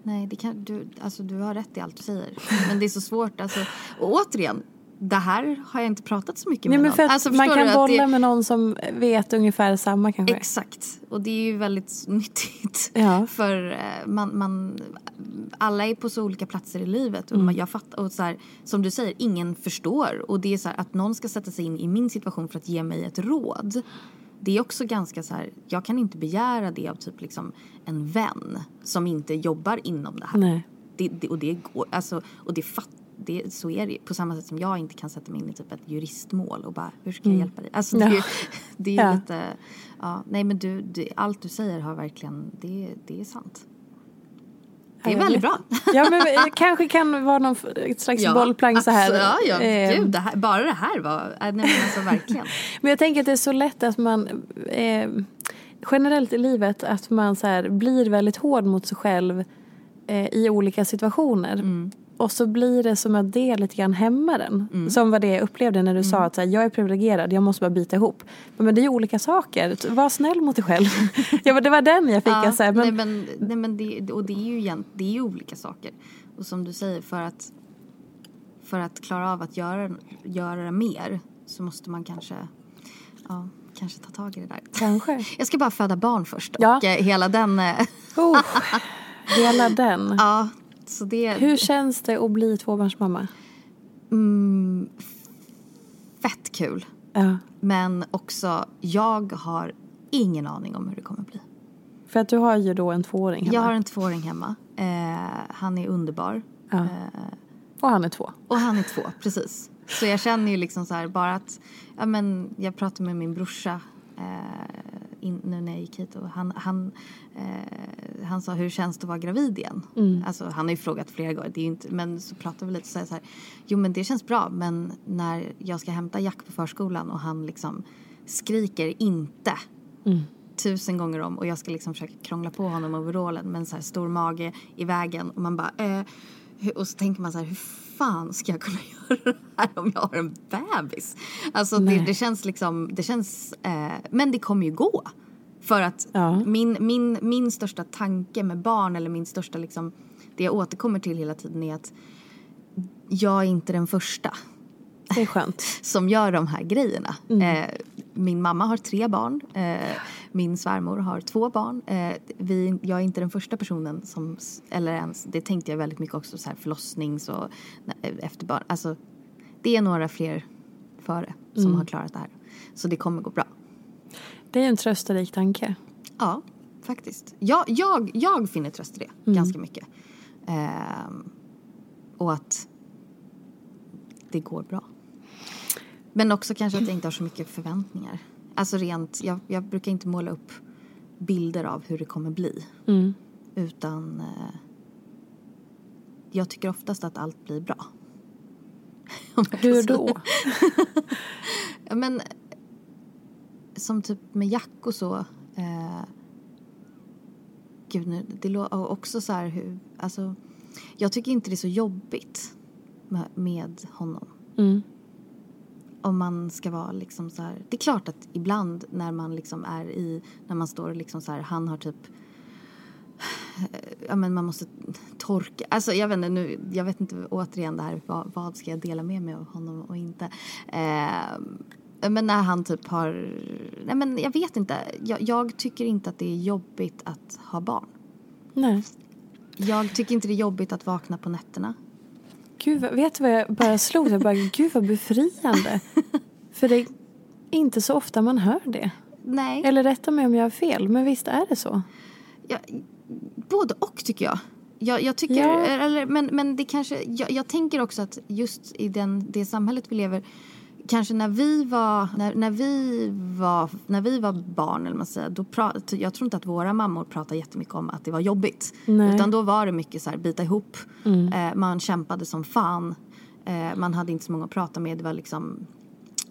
Speaker 2: Nej, det kan, du, alltså, du har rätt i allt du säger. Men det är så svårt. Alltså, och återigen, det här har jag inte pratat så mycket
Speaker 1: Nej,
Speaker 2: med någon. Alltså,
Speaker 1: man kan
Speaker 2: du
Speaker 1: bolla
Speaker 2: det,
Speaker 1: med någon som vet ungefär samma kanske.
Speaker 2: Exakt. Och det är ju väldigt nyttigt.
Speaker 1: Ja.
Speaker 2: För eh, man, man, alla är på så olika platser i livet. Och
Speaker 1: Mm.
Speaker 2: man, jag fattar, och så här, som du säger, ingen förstår. Och det är så här, att någon ska sätta sig in i min situation för att ge mig ett råd. Det är också ganska så här, jag kan inte begära det av typ liksom en vän som inte jobbar inom det här. Det, det, och det går, alltså, och det fatt, det, så är det ju. På samma sätt som jag inte kan sätta mig in i typ ett juristmål och bara, hur ska jag hjälpa dig? Alltså, det,
Speaker 1: Ja.
Speaker 2: det är ju
Speaker 1: Ja.
Speaker 2: lite, ja, nej men du, du, allt du säger har verkligen, det, det är sant. Det är
Speaker 1: Ja,
Speaker 2: väldigt bra.
Speaker 1: Ja men det kanske kan vara någon slags bollplank så här.
Speaker 2: Ja, ja,
Speaker 1: Eh,
Speaker 2: gud, det här, bara det här var, äh, nej men alltså verkligen.
Speaker 1: Men jag tänker att det är så lätt att man eh, generellt i livet att man så här, blir väldigt hård mot sig själv eh, i olika situationer. Och så blir det som att det lite grann hämmar den. Som var det jag upplevde när du sa att här, jag är privilegierad, jag måste bara bita ihop. Men det är ju olika saker. Var snäll mot dig själv. ja, men det var den jag fick.
Speaker 2: Ja,
Speaker 1: alltså, men,
Speaker 2: nej, men, nej, men det, och det är ju egent, det är ju olika saker. Och som du säger, för att, för att klara av att göra, göra mer så måste man kanske, ja, kanske ta tag i det där.
Speaker 1: Kanske.
Speaker 2: Jag ska bara föda barn först
Speaker 1: Ja.
Speaker 2: och eh, hela den, eh,
Speaker 1: Oh, hela den.
Speaker 2: ja, så det
Speaker 1: Hur känns det att bli tvåbarnsmamma?
Speaker 2: mm, fett kul.
Speaker 1: Ja.
Speaker 2: Men också, jag har ingen aning om hur det kommer bli.
Speaker 1: För att du har ju då en tvååring hemma.
Speaker 2: Jag har en tvååring hemma. Eh, han är underbar.
Speaker 1: Ja.
Speaker 2: Eh,
Speaker 1: Och han är två.
Speaker 2: Och han är två, precis. Så jag känner ju liksom så här bara att, ja men jag pratade med min brorsa eh, in, nu när jag gick hit och han, han, eh, han sa hur känns det att vara gravid igen? Alltså han har ju frågat flera gånger, det är inte, men så pratade vi lite och sa så här, jo men det känns bra men när jag ska hämta Jack på förskolan och han liksom skriker inte tusen gånger om och jag ska liksom försöka krångla på honom overallen med en så här stor mage i vägen och man bara eh, och så tänker man så här hur fan ska jag kunna göra det här om jag har en bebis? Alltså det, det känns liksom, det känns, eh, men det kommer ju gå. För att
Speaker 1: Ja.
Speaker 2: min, min, min största tanke med barn eller min största liksom, det jag återkommer till hela tiden är att jag är inte den första
Speaker 1: Det är skönt.
Speaker 2: som gör de här grejerna.
Speaker 1: Mm.
Speaker 2: Eh, min mamma har tre barn. Eh, min svärmor har två barn. Eh, vi, jag är inte den första personen som, eller ens, det tänkte jag väldigt mycket också, så här förlossnings och eh, efter barn. Alltså, det är några fler före som
Speaker 1: Mm.
Speaker 2: har klarat det här. Så det kommer gå bra.
Speaker 1: Det är en tröstarik tanke.
Speaker 2: Ja, faktiskt. Jag, jag, jag finner tröst i det
Speaker 1: Mm.
Speaker 2: ganska mycket. Ehm, och att det går bra. Men också kanske att jag inte har så mycket förväntningar. Alltså rent, jag, jag brukar inte måla upp bilder av hur det kommer bli.
Speaker 1: Mm.
Speaker 2: Utan eh, jag tycker oftast att allt blir bra.
Speaker 1: Hur då?
Speaker 2: Ja, men som typ med Jack och så. Eh, gud, nu, det låter också så här hur, alltså, jag tycker inte det är så jobbigt med, med honom.
Speaker 1: Mm.
Speaker 2: Om man ska vara liksom så här. Det är klart att ibland när man liksom är i, när man står liksom så här, han har typ ja men man måste torka, alltså jag vet inte nu, jag vet inte återigen det här, vad, vad ska jag dela med mig av honom och inte. Eh, men när han typ har, nej men jag vet inte, jag, jag, tycker inte att det är jobbigt att ha barn.
Speaker 1: Nej.
Speaker 2: Jag tycker inte det är jobbigt att vakna på nätterna.
Speaker 1: Gud, vet du vad jag bara slog? Jag bara, gud vad befriande. För det är inte så ofta man hör det.
Speaker 2: Nej.
Speaker 1: Eller rätta mig om jag har fel, men visst är det så?
Speaker 2: Ja, både och tycker jag. Jag, jag tycker, ja. eller, men, men det kanske, jag, jag, tänker också att just i den, det samhället vi lever kanske när vi var, när, när vi var, när vi var barn, eller man säger, då prat, jag tror inte att våra mammor pratade jättemycket om att det var jobbigt. Nej. Utan då var det mycket så här, bita ihop. Mm. Eh, man kämpade som fan. Eh, man hade inte så många att prata med. Det var liksom,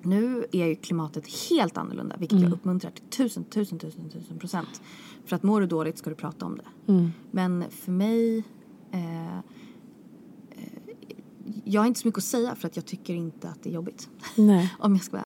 Speaker 2: nu är ju klimatet helt annorlunda, vilket mm. jag uppmuntrar till tusen, tusen, tusen, tusen procent. För att mår du dåligt ska du prata om det. Mm. Men för mig eh, jag har inte så mycket att säga för att jag tycker inte att det är jobbigt.
Speaker 1: Nej.
Speaker 2: Om jag ska vara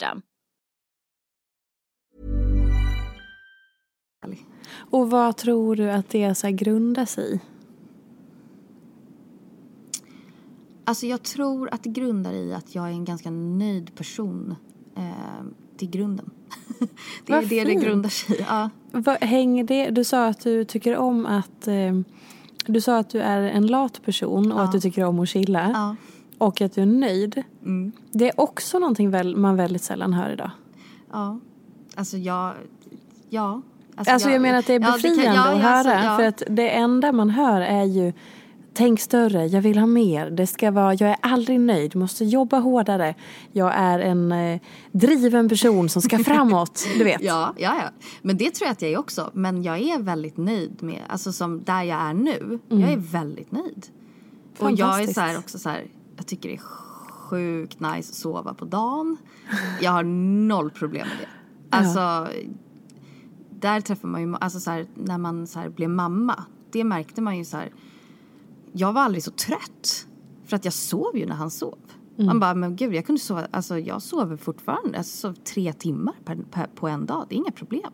Speaker 3: System.
Speaker 1: Och vad tror du att det så grundar sig i?
Speaker 2: Alltså jag tror att det grundar i att jag är en ganska nöjd person eh, till grunden. det är det det grundar sig i. Ja.
Speaker 1: Vad, hänger det, du sa att du tycker om att eh, du sa att du är en lat person och ja. att du tycker om att chilla.
Speaker 2: Ja
Speaker 1: och att du är nöjd.
Speaker 2: Mm.
Speaker 1: Det är också någonting väl, man väldigt sällan hör idag.
Speaker 2: Ja, alltså jag, ja.
Speaker 1: Alltså, alltså jag, jag menar att det är befriande ja, det kan, ja, att höra. Alltså, för att det enda man hör är ju Tänk större, jag vill ha mer. Det ska vara, jag är aldrig nöjd, måste jobba hårdare. Jag är en eh, driven person som ska framåt, du vet.
Speaker 2: Ja, ja, ja. Men det tror jag att jag är också. Men jag är väldigt nöjd med, alltså som där jag är nu. Mm. Jag är väldigt nöjd. Och jag är så här också så här, Jag tycker det är sjukt nice att sova på dagen. Jag har noll problem med det. Alltså, där träffar man ju, alltså så här, när man så här blev mamma, det märkte man ju så här. Jag var aldrig så trött. För att jag sov ju när han sov. Man bara, men gud, jag kunde sova, alltså jag sover fortfarande, alltså sov tre timmar per, per, på en dag, det är inga problem.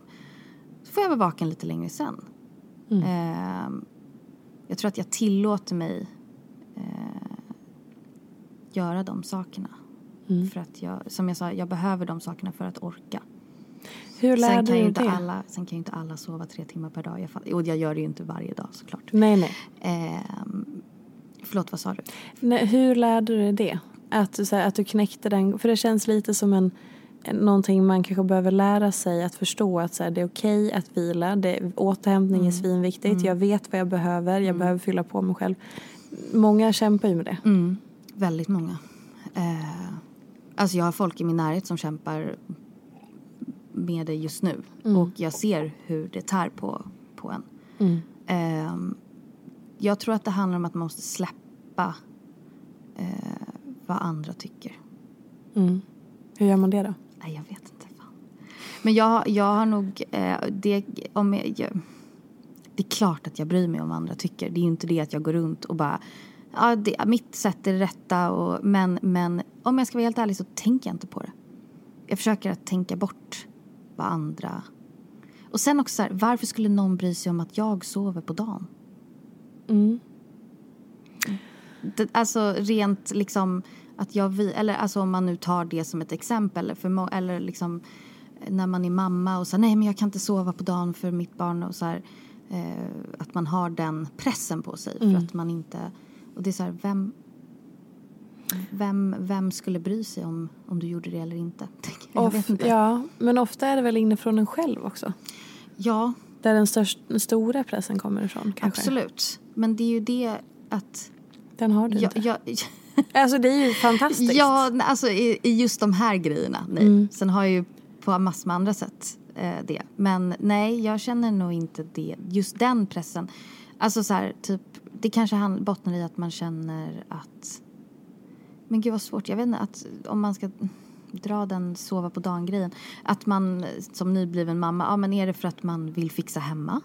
Speaker 2: Så får jag vara vaken lite längre sen. Ehm, jag tror att jag tillåter mig eh, göra de sakerna. För att jag, som jag sa, jag behöver de sakerna för att orka.
Speaker 1: Hur lär
Speaker 2: Sen kan,
Speaker 1: du
Speaker 2: inte
Speaker 1: det?
Speaker 2: alla, sen kan ju inte alla sova tre timmar per dag. Jag, och jag gör det ju inte varje dag såklart.
Speaker 1: Nej, nej.
Speaker 2: Ehm, förlåt, vad sa du?
Speaker 1: nej. Hur lärde du dig det? Att, du, så här, att du knäckte den, för det känns lite som en, någonting man kanske behöver lära sig att förstå att så här, det är okej att vila, det, återhämtning
Speaker 2: Mm.
Speaker 1: är svinviktigt, jag vet vad jag behöver, jag behöver fylla på mig själv. Många kämpar ju med det.
Speaker 2: Mm, väldigt många. Eh, alltså jag har folk i min närhet som kämpar med det just nu. Och jag ser hur det tär på, på en. Eh, jag tror att det handlar om att man måste släppa eh, vad andra tycker.
Speaker 1: Mm. Hur gör man det då?
Speaker 2: Nej, jag vet inte. Fan. Men jag, jag har nog... Eh, det, om jag, jag, det är klart att jag bryr mig om vad andra tycker. Det är ju inte det att jag går runt och bara... Ja, det, mitt sätt är det rätta. Och, men, men om jag ska vara helt ärlig så tänker jag inte på det. Jag försöker att tänka bort vad andra... Och sen också så här, varför skulle någon bry sig om att jag sover på dagen? Det, alltså rent liksom att jag vi, eller alltså om man nu tar det som ett exempel för, eller liksom när man är mamma och säger nej men jag kan inte sova på dagen för mitt barn och så här, eh, att man har den pressen på sig för att man inte och det är så här vem vem, vem skulle bry sig om, om du gjorde det eller inte? Jag vet inte.
Speaker 1: Ja, men ofta är det väl inifrån en själv också.
Speaker 2: ja
Speaker 1: Där den, störst, den stora pressen kommer ifrån kanske.
Speaker 2: absolut. Men det är ju det att
Speaker 1: Den har du
Speaker 2: jag,
Speaker 1: inte.
Speaker 2: jag,
Speaker 1: Alltså det är ju fantastiskt.
Speaker 2: Ja, alltså i, i just de här grejerna, nej. Sen har jag ju på massor med andra sätt eh, det. Men nej, jag känner nog inte det. Just den pressen. Alltså så här, typ, det kanske bottnar i att man känner att... Men gud vad svårt, jag vet inte, att om man ska dra den sova på dagen-grejen. Att man som nybliven mamma, ja men är det för att man vill fixa hemma?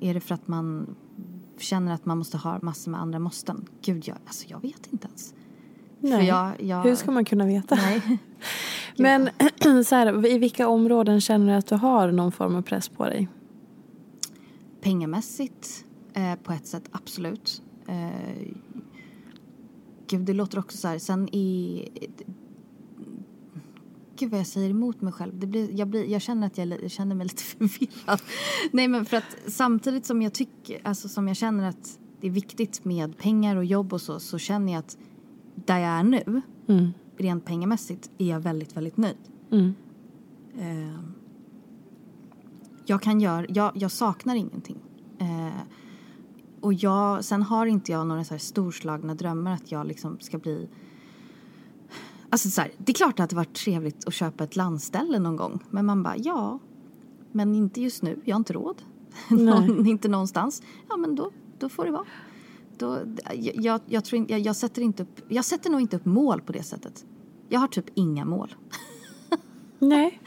Speaker 2: Är det för att man känner att man måste ha massor med andra måsten? Gud, jag, alltså jag vet inte ens.
Speaker 1: Nej.
Speaker 2: jag, jag,
Speaker 1: Hur ska man kunna veta?
Speaker 2: Nej.
Speaker 1: Men så här, i vilka områden känner du att du har någon form av press på dig?
Speaker 2: Pengamässigt, eh, på ett sätt, absolut. Eh, gud, det låter också så här. Sen i... Gud vad jag säger emot mig själv. Det blir, jag, blir, jag, känner att jag, jag känner mig lite förvirrad. Nej, men för att samtidigt som jag tycker, alltså som jag känner att det är viktigt med pengar och jobb och så, så känner jag att där jag är nu, rent pengamässigt, är jag väldigt, väldigt nöjd. Eh, jag kan göra, jag, jag saknar ingenting. Eh, och jag, sen har inte jag några så storslagna drömmar att jag liksom ska bli... Alltså så här, det är klart att det varit trevligt att köpa ett landställe någon gång. Men man bara, ja, men inte just nu. Jag har inte råd. Någon, inte någonstans. Ja, men då, då får det vara. Då, jag, jag, tror jag, jag, sätter inte upp, jag sätter nog inte upp mål på det sättet. Jag har typ inga mål.
Speaker 1: Nej.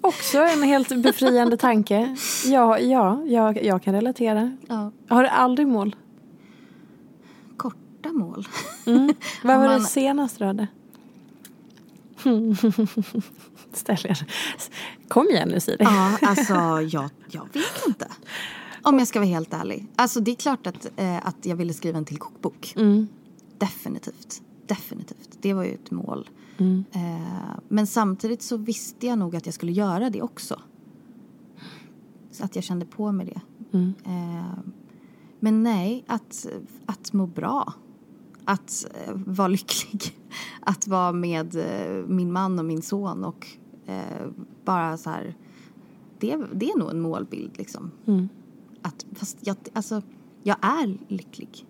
Speaker 1: Också en helt befriande tanke. Ja, ja jag, jag kan relatera.
Speaker 2: Ja.
Speaker 1: Har du aldrig mål?
Speaker 2: Korta mål.
Speaker 1: Vad
Speaker 2: Om
Speaker 1: var
Speaker 2: man-
Speaker 1: det senaste du hade? Ställ er. Kom igen nu Siri.
Speaker 2: Ja, alltså jag, jag vet inte. Om jag ska vara helt ärlig. Alltså det är klart att, eh, att jag ville skriva en till kokbok. Definitivt. Definitivt. Det var ju ett mål. Eh, men samtidigt så visste jag nog att jag skulle göra det också. Så att jag kände på mig det. Eh, men nej, att, att må bra. Att eh, vara lycklig. Att vara med min man och min son och bara så här. Det, det är nog en målbild liksom. Att, fast jag, alltså, jag är lycklig.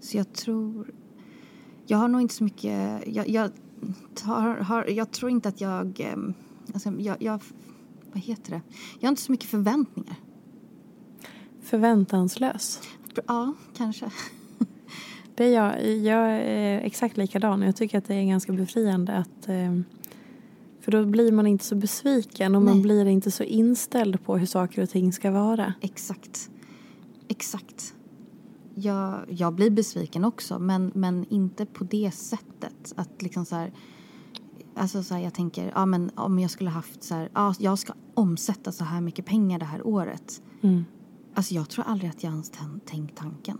Speaker 2: Så jag tror... Jag har nog inte så mycket... Jag, jag, tar, har, jag tror inte att jag, ehm, alltså, jag, jag... Vad heter det? Jag har inte så mycket förväntningar.
Speaker 1: Förväntanslös.
Speaker 2: Ja, kanske.
Speaker 1: Det är jag. Jag är exakt likadan. Jag tycker att det är ganska befriande att eh, för då blir man inte så besviken och man
Speaker 2: Nej.
Speaker 1: blir inte så inställd på hur saker och ting ska vara.
Speaker 2: Exakt. Exakt. Jag, jag blir besviken också, men, men inte på det sättet. Att liksom så här, alltså så här, jag tänker, ja, men om jag skulle haft så här, ja, jag ska omsätta så här mycket pengar det här året.
Speaker 1: Mm.
Speaker 2: Alltså jag tror aldrig att jag ens tän- tänkt tanken.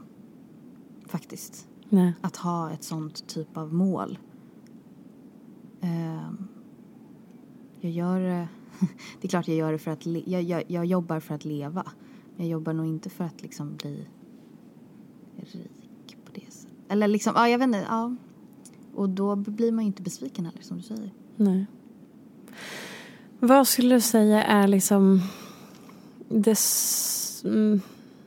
Speaker 2: Faktiskt.
Speaker 1: Nej.
Speaker 2: Att ha ett sånt typ av mål. Ehm, jag gör det... Det är klart jag gör det för att... Le- jag, jag, jag jobbar för att leva. Jag jobbar nog inte för att liksom bli rik på det sättet. Eller liksom, ja jag vet inte, ja. Och då blir man ju inte besviken heller som du säger.
Speaker 1: Nej. Vad skulle du säga är liksom det, mm,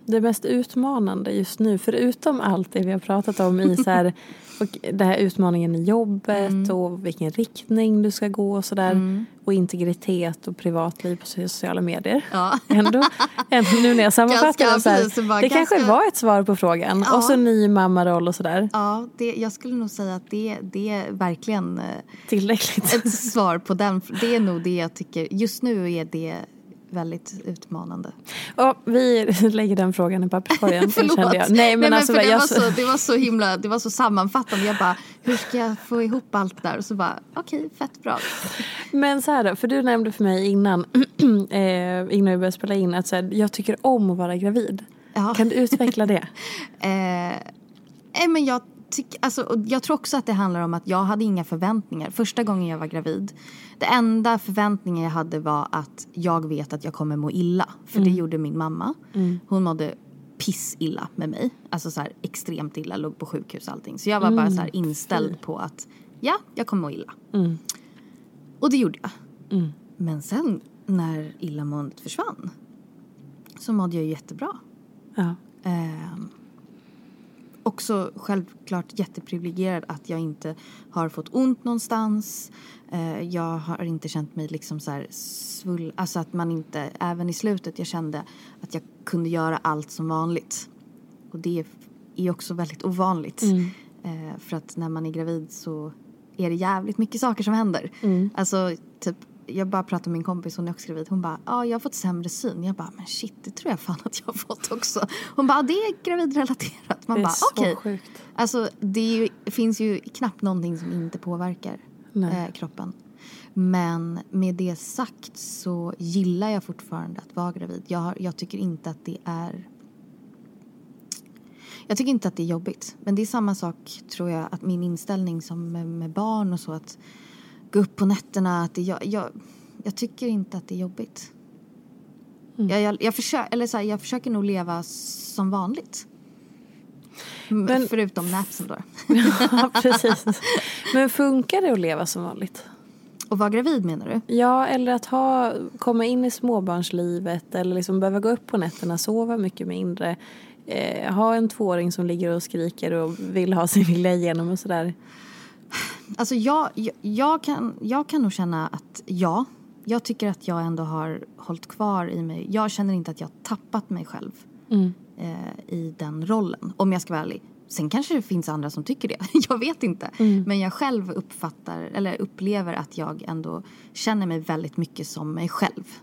Speaker 1: det mest utmanande just nu? Förutom allt det vi har pratat om i så här, och det här utmaningen i jobbet och vilken riktning du ska gå och sådär. Och integritet och privatliv på sociala medier.
Speaker 2: Ja.
Speaker 1: Ändå, ändå nu när jag sammanfattar det så här,
Speaker 2: precis, det
Speaker 1: kanske
Speaker 2: ganska-
Speaker 1: var ett svar på frågan.
Speaker 2: Ja.
Speaker 1: Och så ny mammaroll och sådär.
Speaker 2: Ja, det, jag skulle nog säga att det, det är verkligen eh,
Speaker 1: Tillräckligt.
Speaker 2: ett svar på den. Det är nog det jag tycker. Just nu är det väldigt utmanande.
Speaker 1: Och vi lägger den frågan i papperskorgen.
Speaker 2: Förlåt.
Speaker 1: kände jag. Nej men, alltså,
Speaker 2: för det,
Speaker 1: jag,
Speaker 2: var så, det var så himla, det var så sammanfattande. Jag bara, hur ska jag få ihop allt där? Och så bara, okej, fett bra.
Speaker 1: Men så här då, för du nämnde för mig innan, eh, innan vi började spela in att så här, jag tycker om att vara gravid.
Speaker 2: Ja.
Speaker 1: Kan du utveckla det?
Speaker 2: Eh, men jag, tyck, alltså, jag tror också att det handlar om att jag hade inga förväntningar. Första gången jag var gravid. Det enda förväntningen jag hade var att jag vet att jag kommer må illa. För det gjorde min mamma. Hon mådde pissilla med mig. Alltså så här extremt illa, låg på sjukhus och allting. Så jag var bara så här inställd på att ja, jag kommer må illa. Och det gjorde jag. Men sen när illamåendet försvann så mådde jag jättebra.
Speaker 1: Ja.
Speaker 2: Ehm, också självklart jätteprivilegierad att jag inte har fått ont någonstans. Eh, jag har inte känt mig liksom så här svull... Alltså att man inte... Även i slutet jag kände att jag kunde göra allt som vanligt. Och det är också väldigt ovanligt. Eh, för att när man är gravid så är det jävligt mycket saker som händer. Alltså typ jag bara pratade med min kompis, hon är också gravid. Hon bara, ja jag har fått sämre syn. Jag bara, men shit det tror jag fan att jag har fått också. Hon bara, det är gravidrelaterat. Man
Speaker 1: Det är
Speaker 2: bara, okej.
Speaker 1: sjukt.
Speaker 2: Alltså det ju, finns ju knappt någonting som inte påverkar eh, kroppen. Men med det sagt så gillar jag fortfarande att vara gravid. Jag, har, jag tycker inte att det är jag tycker inte att det är jobbigt. Men det är samma sak tror jag att min inställning som med, med barn och så att gå upp på nätterna. Att det, jag, jag, jag tycker inte att det är jobbigt. Jag, jag, jag, försöker, eller så här, jag försöker nog leva som vanligt.
Speaker 1: Men-
Speaker 2: Förutom napsen då.
Speaker 1: ja, precis. Men funkar det att leva som vanligt?
Speaker 2: Och vara gravid menar du?
Speaker 1: Ja, eller att ha, komma in i småbarnslivet eller liksom behöva gå upp på nätterna, sova mycket mindre. Eh, ha en tvååring som ligger och skriker och vill ha sin vilja igenom och sådär.
Speaker 2: Alltså jag, jag, jag, kan, jag kan nog känna att ja. Jag tycker att jag ändå har hållit kvar i mig. Jag känner inte att jag har tappat mig själv eh, i den rollen. Om jag ska vara ärlig. Sen kanske det finns andra som tycker det. Jag vet inte. Men jag själv uppfattar, eller upplever att jag ändå känner mig väldigt mycket som mig själv.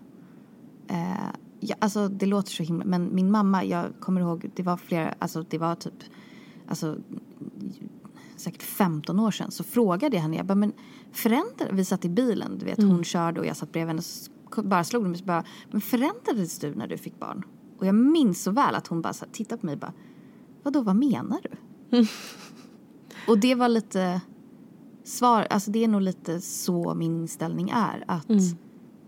Speaker 2: Eh, ja, alltså det låter så himla, men min mamma, jag kommer ihåg, det var flera, alltså det var typ, alltså säkert 15 år sedan så frågade jag henne, jag bara, men förändrar, vi satt i bilen, du vet hon körde och jag satt bredvid henne och bara slog mig så bara, men förändrades du när du fick barn? Och jag minns så väl att hon bara så här, tittade på mig och bara, vadå vad menar du? Och det var lite svar, alltså det är nog lite så min inställning är att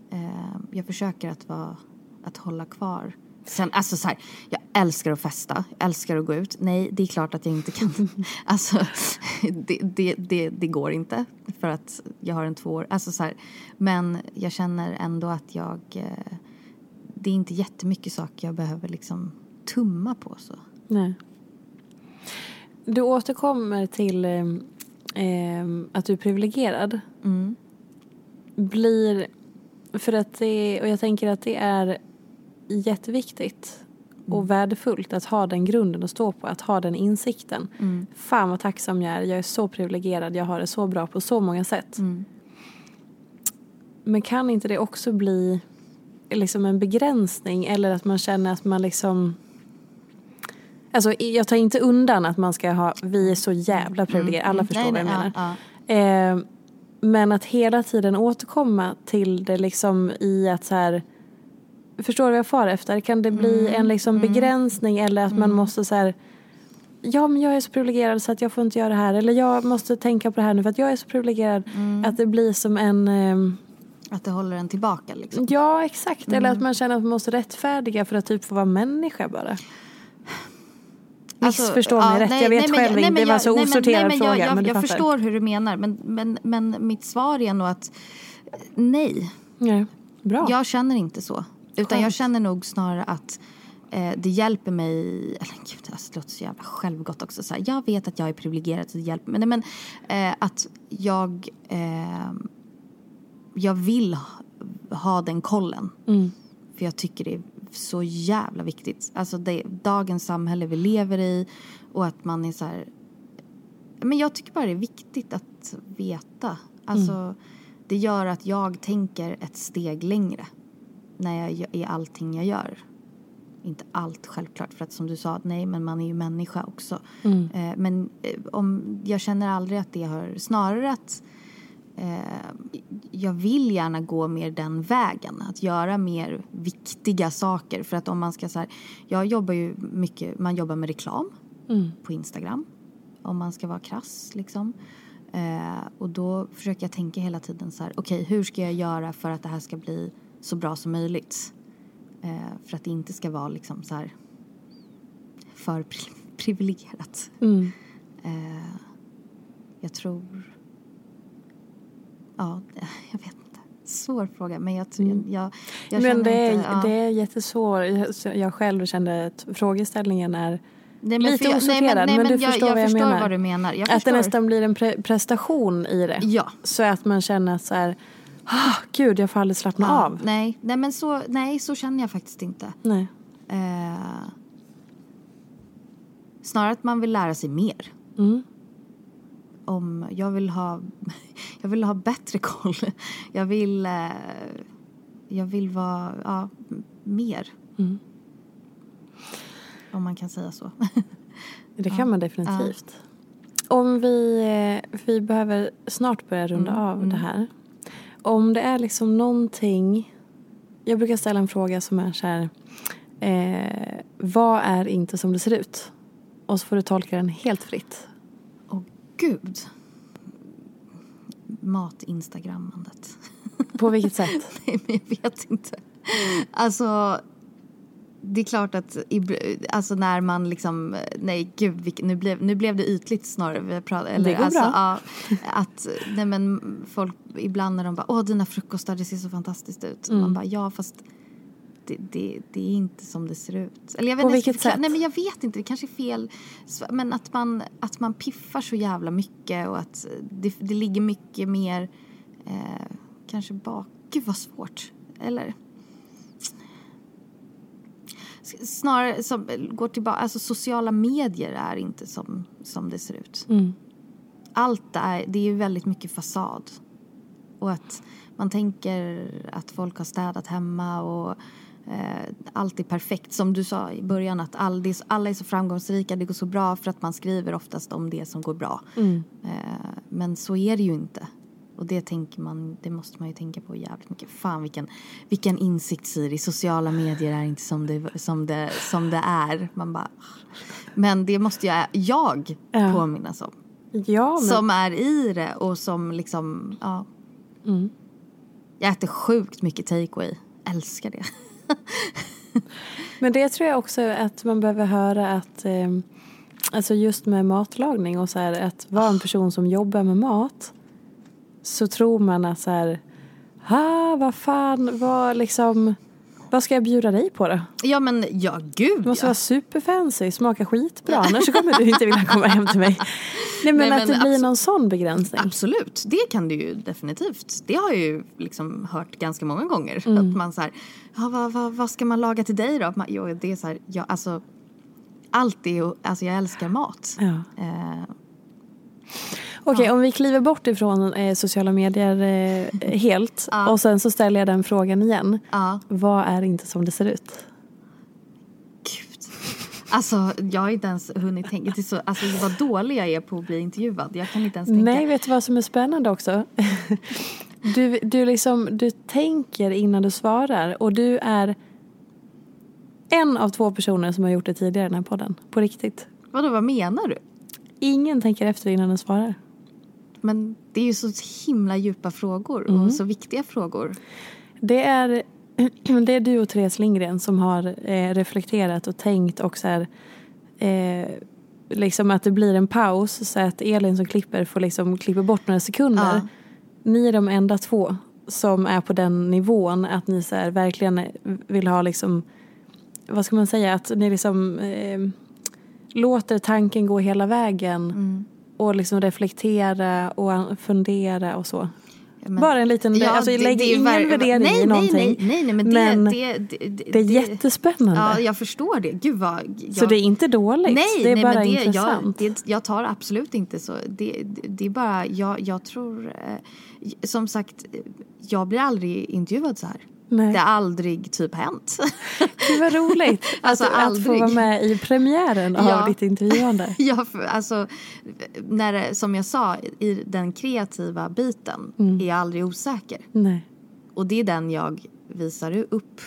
Speaker 2: eh, jag försöker att vara, att hålla kvar. Sen, alltså så här, jag älskar att festa, jag älskar att gå ut. Nej, det är klart att jag inte kan. Alltså, det, det, det, det går inte för att jag har en två år. Alltså så här, men jag känner ändå att jag, eh, det är inte jättemycket saker jag behöver liksom tumma på så.
Speaker 1: Nej. Du återkommer till eh, att du är privilegierad. Blir, för att det, och jag tänker att det är jätteviktigt och värdefullt att ha den grunden att stå på, att ha den insikten.
Speaker 2: Mm.
Speaker 1: Fan vad tacksam jag är, jag är så privilegierad, jag har det så bra på så många sätt.
Speaker 2: Mm.
Speaker 1: Men kan inte det också bli liksom en begränsning eller att man känner att man liksom Alltså jag tar inte undan att man ska ha, vi är så jävla privilegierade, alla förstår
Speaker 2: Nej,
Speaker 1: vad jag
Speaker 2: nej,
Speaker 1: menar.
Speaker 2: ja, ja.
Speaker 1: Eh, men att hela tiden återkomma till det liksom i att så här Förstår du vad jag far efter? Kan det bli
Speaker 2: Mm,
Speaker 1: en liksom begränsning eller att man måste så här Ja men jag är så privilegierad så att jag får inte göra det här eller jag måste tänka på det här nu för att jag är så privilegierad
Speaker 2: Mm.
Speaker 1: att det blir som en ehm,
Speaker 2: Att det håller en tillbaka liksom.
Speaker 1: Ja exakt eller
Speaker 2: Mm.
Speaker 1: att man känner att man måste rättfärdiga för att typ få vara människa bara. Missförstå mig rätt, jag vet
Speaker 2: Alltså, men
Speaker 1: själv
Speaker 2: nej,
Speaker 1: inte, det var
Speaker 2: jag-
Speaker 1: så
Speaker 2: nej,
Speaker 1: osorterad
Speaker 2: nej, men
Speaker 1: fråga.
Speaker 2: Jag, jag,
Speaker 1: men
Speaker 2: jag förstår hur du menar men, men, men mitt svar är nog att eh, nej.
Speaker 1: Nej. Bra.
Speaker 2: Jag känner inte så. Utan jag känner nog snarare att eh, det hjälper mig, eller gud det låter så jävla självgott också. Så här, jag vet att jag är privilegierad så det hjälper mig. Nej, men eh, att jag, eh, jag vill ha, ha den kollen.
Speaker 1: Mm.
Speaker 2: För jag tycker det är så jävla viktigt. Alltså det, dagens samhälle vi lever i och att man är så här... Men jag tycker bara det är viktigt att veta. Alltså det gör att jag tänker ett steg längre när jag i allting jag gör. Inte allt självklart för att som du sa, nej men man är ju människa också. Eh, men eh, om, jag känner aldrig att det har, snarare att eh, jag vill gärna gå mer den vägen. Att göra mer viktiga saker. För att om man ska så här, jag jobbar ju mycket, man jobbar med reklam på Instagram. Om man ska vara krass liksom. Eh, och då försöker jag tänka hela tiden så här, okej hur ska jag göra för att det här ska bli så bra som möjligt? Eh, för att det inte ska vara liksom så här för pri- privilegierat.
Speaker 1: Mm.
Speaker 2: Eh, jag tror... Ja, jag vet inte. Svår fråga, men jag, tror- jag, jag känner
Speaker 1: Men det är,
Speaker 2: inte... Ja.
Speaker 1: det är jättesvårt. Jag- Jag själv kände att frågeställningen är
Speaker 2: Nej,
Speaker 1: lite
Speaker 2: för jag-
Speaker 1: osorterad, men du
Speaker 2: jag,
Speaker 1: förstår
Speaker 2: jag
Speaker 1: vad jag
Speaker 2: förstår vad du menar. Jag
Speaker 1: att det
Speaker 2: förstår.
Speaker 1: nästan blir en pre prestation i det.
Speaker 2: Ja.
Speaker 1: Så att man känner att så här, ah, gud jag får aldrig slappna
Speaker 2: Ja,
Speaker 1: av.
Speaker 2: Nej, nej, men så, nej, så känner jag faktiskt inte.
Speaker 1: Nej.
Speaker 2: Eh, snarare att man vill lära sig mer.
Speaker 1: Mm.
Speaker 2: Om jag vill ha, jag vill ha bättre koll. Jag vill, eh, jag vill vara, ja, mer.
Speaker 1: Mm.
Speaker 2: Om man kan säga så.
Speaker 1: Det kan man definitivt. Om vi, eh, vi behöver snart börja runda
Speaker 2: Mm,
Speaker 1: av det här. Om det är liksom någonting. Jag brukar ställa en fråga som är så här. Eh, vad är inte som det ser ut? Och så får du tolka den helt fritt.
Speaker 2: Åh gud. Mat-instagrammandet.
Speaker 1: På vilket sätt?
Speaker 2: Nej, men jag vet inte. Alltså, det är klart att alltså när man liksom... Nej, gud, nu, blev, nu blev det ytligt snarare. Vi pratar, eller,
Speaker 1: Det går
Speaker 2: alltså,
Speaker 1: bra.
Speaker 2: Ja, att, nej, men folk ibland när de bara åh dina frukostar det ser så fantastiskt ut.
Speaker 1: Mm.
Speaker 2: Man bara ja fast det, det, det är inte som det ser ut. Eller jag vet
Speaker 1: På vilket
Speaker 2: förklara-
Speaker 1: sätt?
Speaker 2: Nej men jag vet inte, det kanske är fel. Men att man, att man piffar så jävla mycket och att det, det ligger mycket mer eh, kanske bak. Gud vad svårt. Eller? Snarare som går tillbaka, alltså sociala medier är inte som, som det ser ut.
Speaker 1: Mm.
Speaker 2: Allt är, det är ju väldigt mycket fasad. Och att man tänker att folk har städat hemma och eh, allt är perfekt. Som du sa i början att all, är, så- alla är så framgångsrika, det går så bra för att man skriver oftast om det som går bra.
Speaker 1: Mm.
Speaker 2: Eh, men så är det ju inte. Och det tänker man, det måste man ju tänka på jävligt mycket. Fan vilken, vilken insikt Siri, sociala medier är inte som det, som det, som det är. Man bara, men det måste jag, jag
Speaker 1: Ja.
Speaker 2: påminnas om.
Speaker 1: Ja, men
Speaker 2: Som är i det och som liksom, ja.
Speaker 1: Mm.
Speaker 2: Jag äter sjukt mycket takeaway. Älskar det.
Speaker 1: Men det tror jag också att man behöver höra att eh, alltså just med matlagning och så här att vara en person som jobbar med mat så tror man att så här ah, vad fan, vad liksom Vad ska jag bjuda dig på då?
Speaker 2: Ja men ja gud
Speaker 1: Du måste
Speaker 2: ja.
Speaker 1: vara superfancy, smaka skitbra annars kommer du inte vilja komma hem till mig. Nej men,
Speaker 2: Nej,
Speaker 1: att
Speaker 2: men
Speaker 1: det blir
Speaker 2: abso-
Speaker 1: någon sån begränsning.
Speaker 2: Absolut, det kan du ju definitivt. Det har jag ju liksom hört ganska många gånger.
Speaker 1: Mm.
Speaker 2: Att man så här, ja, vad, vad, vad ska man laga till dig då? Man, jo, det är så här, ja, alltså, allt är ju, alltså jag älskar mat.
Speaker 1: Ja.
Speaker 2: Eh,
Speaker 1: Okej, om vi kliver bort ifrån eh, sociala medier eh, helt
Speaker 2: Ja.
Speaker 1: och sen så ställer jag den frågan igen.
Speaker 2: ja,
Speaker 1: Vad är inte som det ser ut?
Speaker 2: gud. Alltså jag har inte ens hunnit tänka. Det är så, alltså vad dålig jag är på att bli intervjuad. Jag kan inte ens tänka.
Speaker 1: Nej, vet du vad som är spännande också? Du, du, liksom, du tänker innan du svarar och du är en av två personer som har gjort det tidigare i den här podden. På riktigt.
Speaker 2: Vadå, vad menar du?
Speaker 1: Ingen tänker efter innan den svarar.
Speaker 2: Men det är ju så himla djupa frågor
Speaker 1: Mm.
Speaker 2: och så viktiga frågor.
Speaker 1: Det är, det är du och Therese Lindgren som har eh, reflekterat och tänkt och så här, eh, liksom att det blir en paus så att Elin som klipper får liksom klippa bort några sekunder.
Speaker 2: Ja.
Speaker 1: Ni är de enda två som är på den nivån att ni så här, verkligen vill ha liksom, vad ska man säga, att ni liksom eh, låter tanken gå hela vägen
Speaker 2: Mm.
Speaker 1: Och liksom reflektera och fundera och så.
Speaker 2: Men-
Speaker 1: Bara en liten,
Speaker 2: Ja,
Speaker 1: alltså
Speaker 2: det-
Speaker 1: lägg
Speaker 2: det
Speaker 1: ingen
Speaker 2: ver-
Speaker 1: värdering
Speaker 2: nej,
Speaker 1: i någonting.
Speaker 2: Nej, nej, nej, men, det,
Speaker 1: Men
Speaker 2: det, det,
Speaker 1: är jättespännande.
Speaker 2: Ja, jag förstår det. Gud vad... Jag,
Speaker 1: Så det är inte dåligt,
Speaker 2: nej,
Speaker 1: det är
Speaker 2: nej,
Speaker 1: bara
Speaker 2: men det, jag,
Speaker 1: intressant.
Speaker 2: det, jag tar absolut inte så. Det, det, det är bara, jag, jag tror... Eh, som sagt, jag blir aldrig intervjuad så här.
Speaker 1: Nej.
Speaker 2: Det har aldrig typ hänt.
Speaker 1: Gud vad roligt
Speaker 2: Alltså,
Speaker 1: att, att få vara med i premiären av
Speaker 2: Ja.
Speaker 1: ditt intervjuande.
Speaker 2: Ja, för, alltså, när det, som jag sa, i den kreativa biten
Speaker 1: Mm.
Speaker 2: är jag aldrig osäker.
Speaker 1: Nej.
Speaker 2: Och det är den jag visar upp.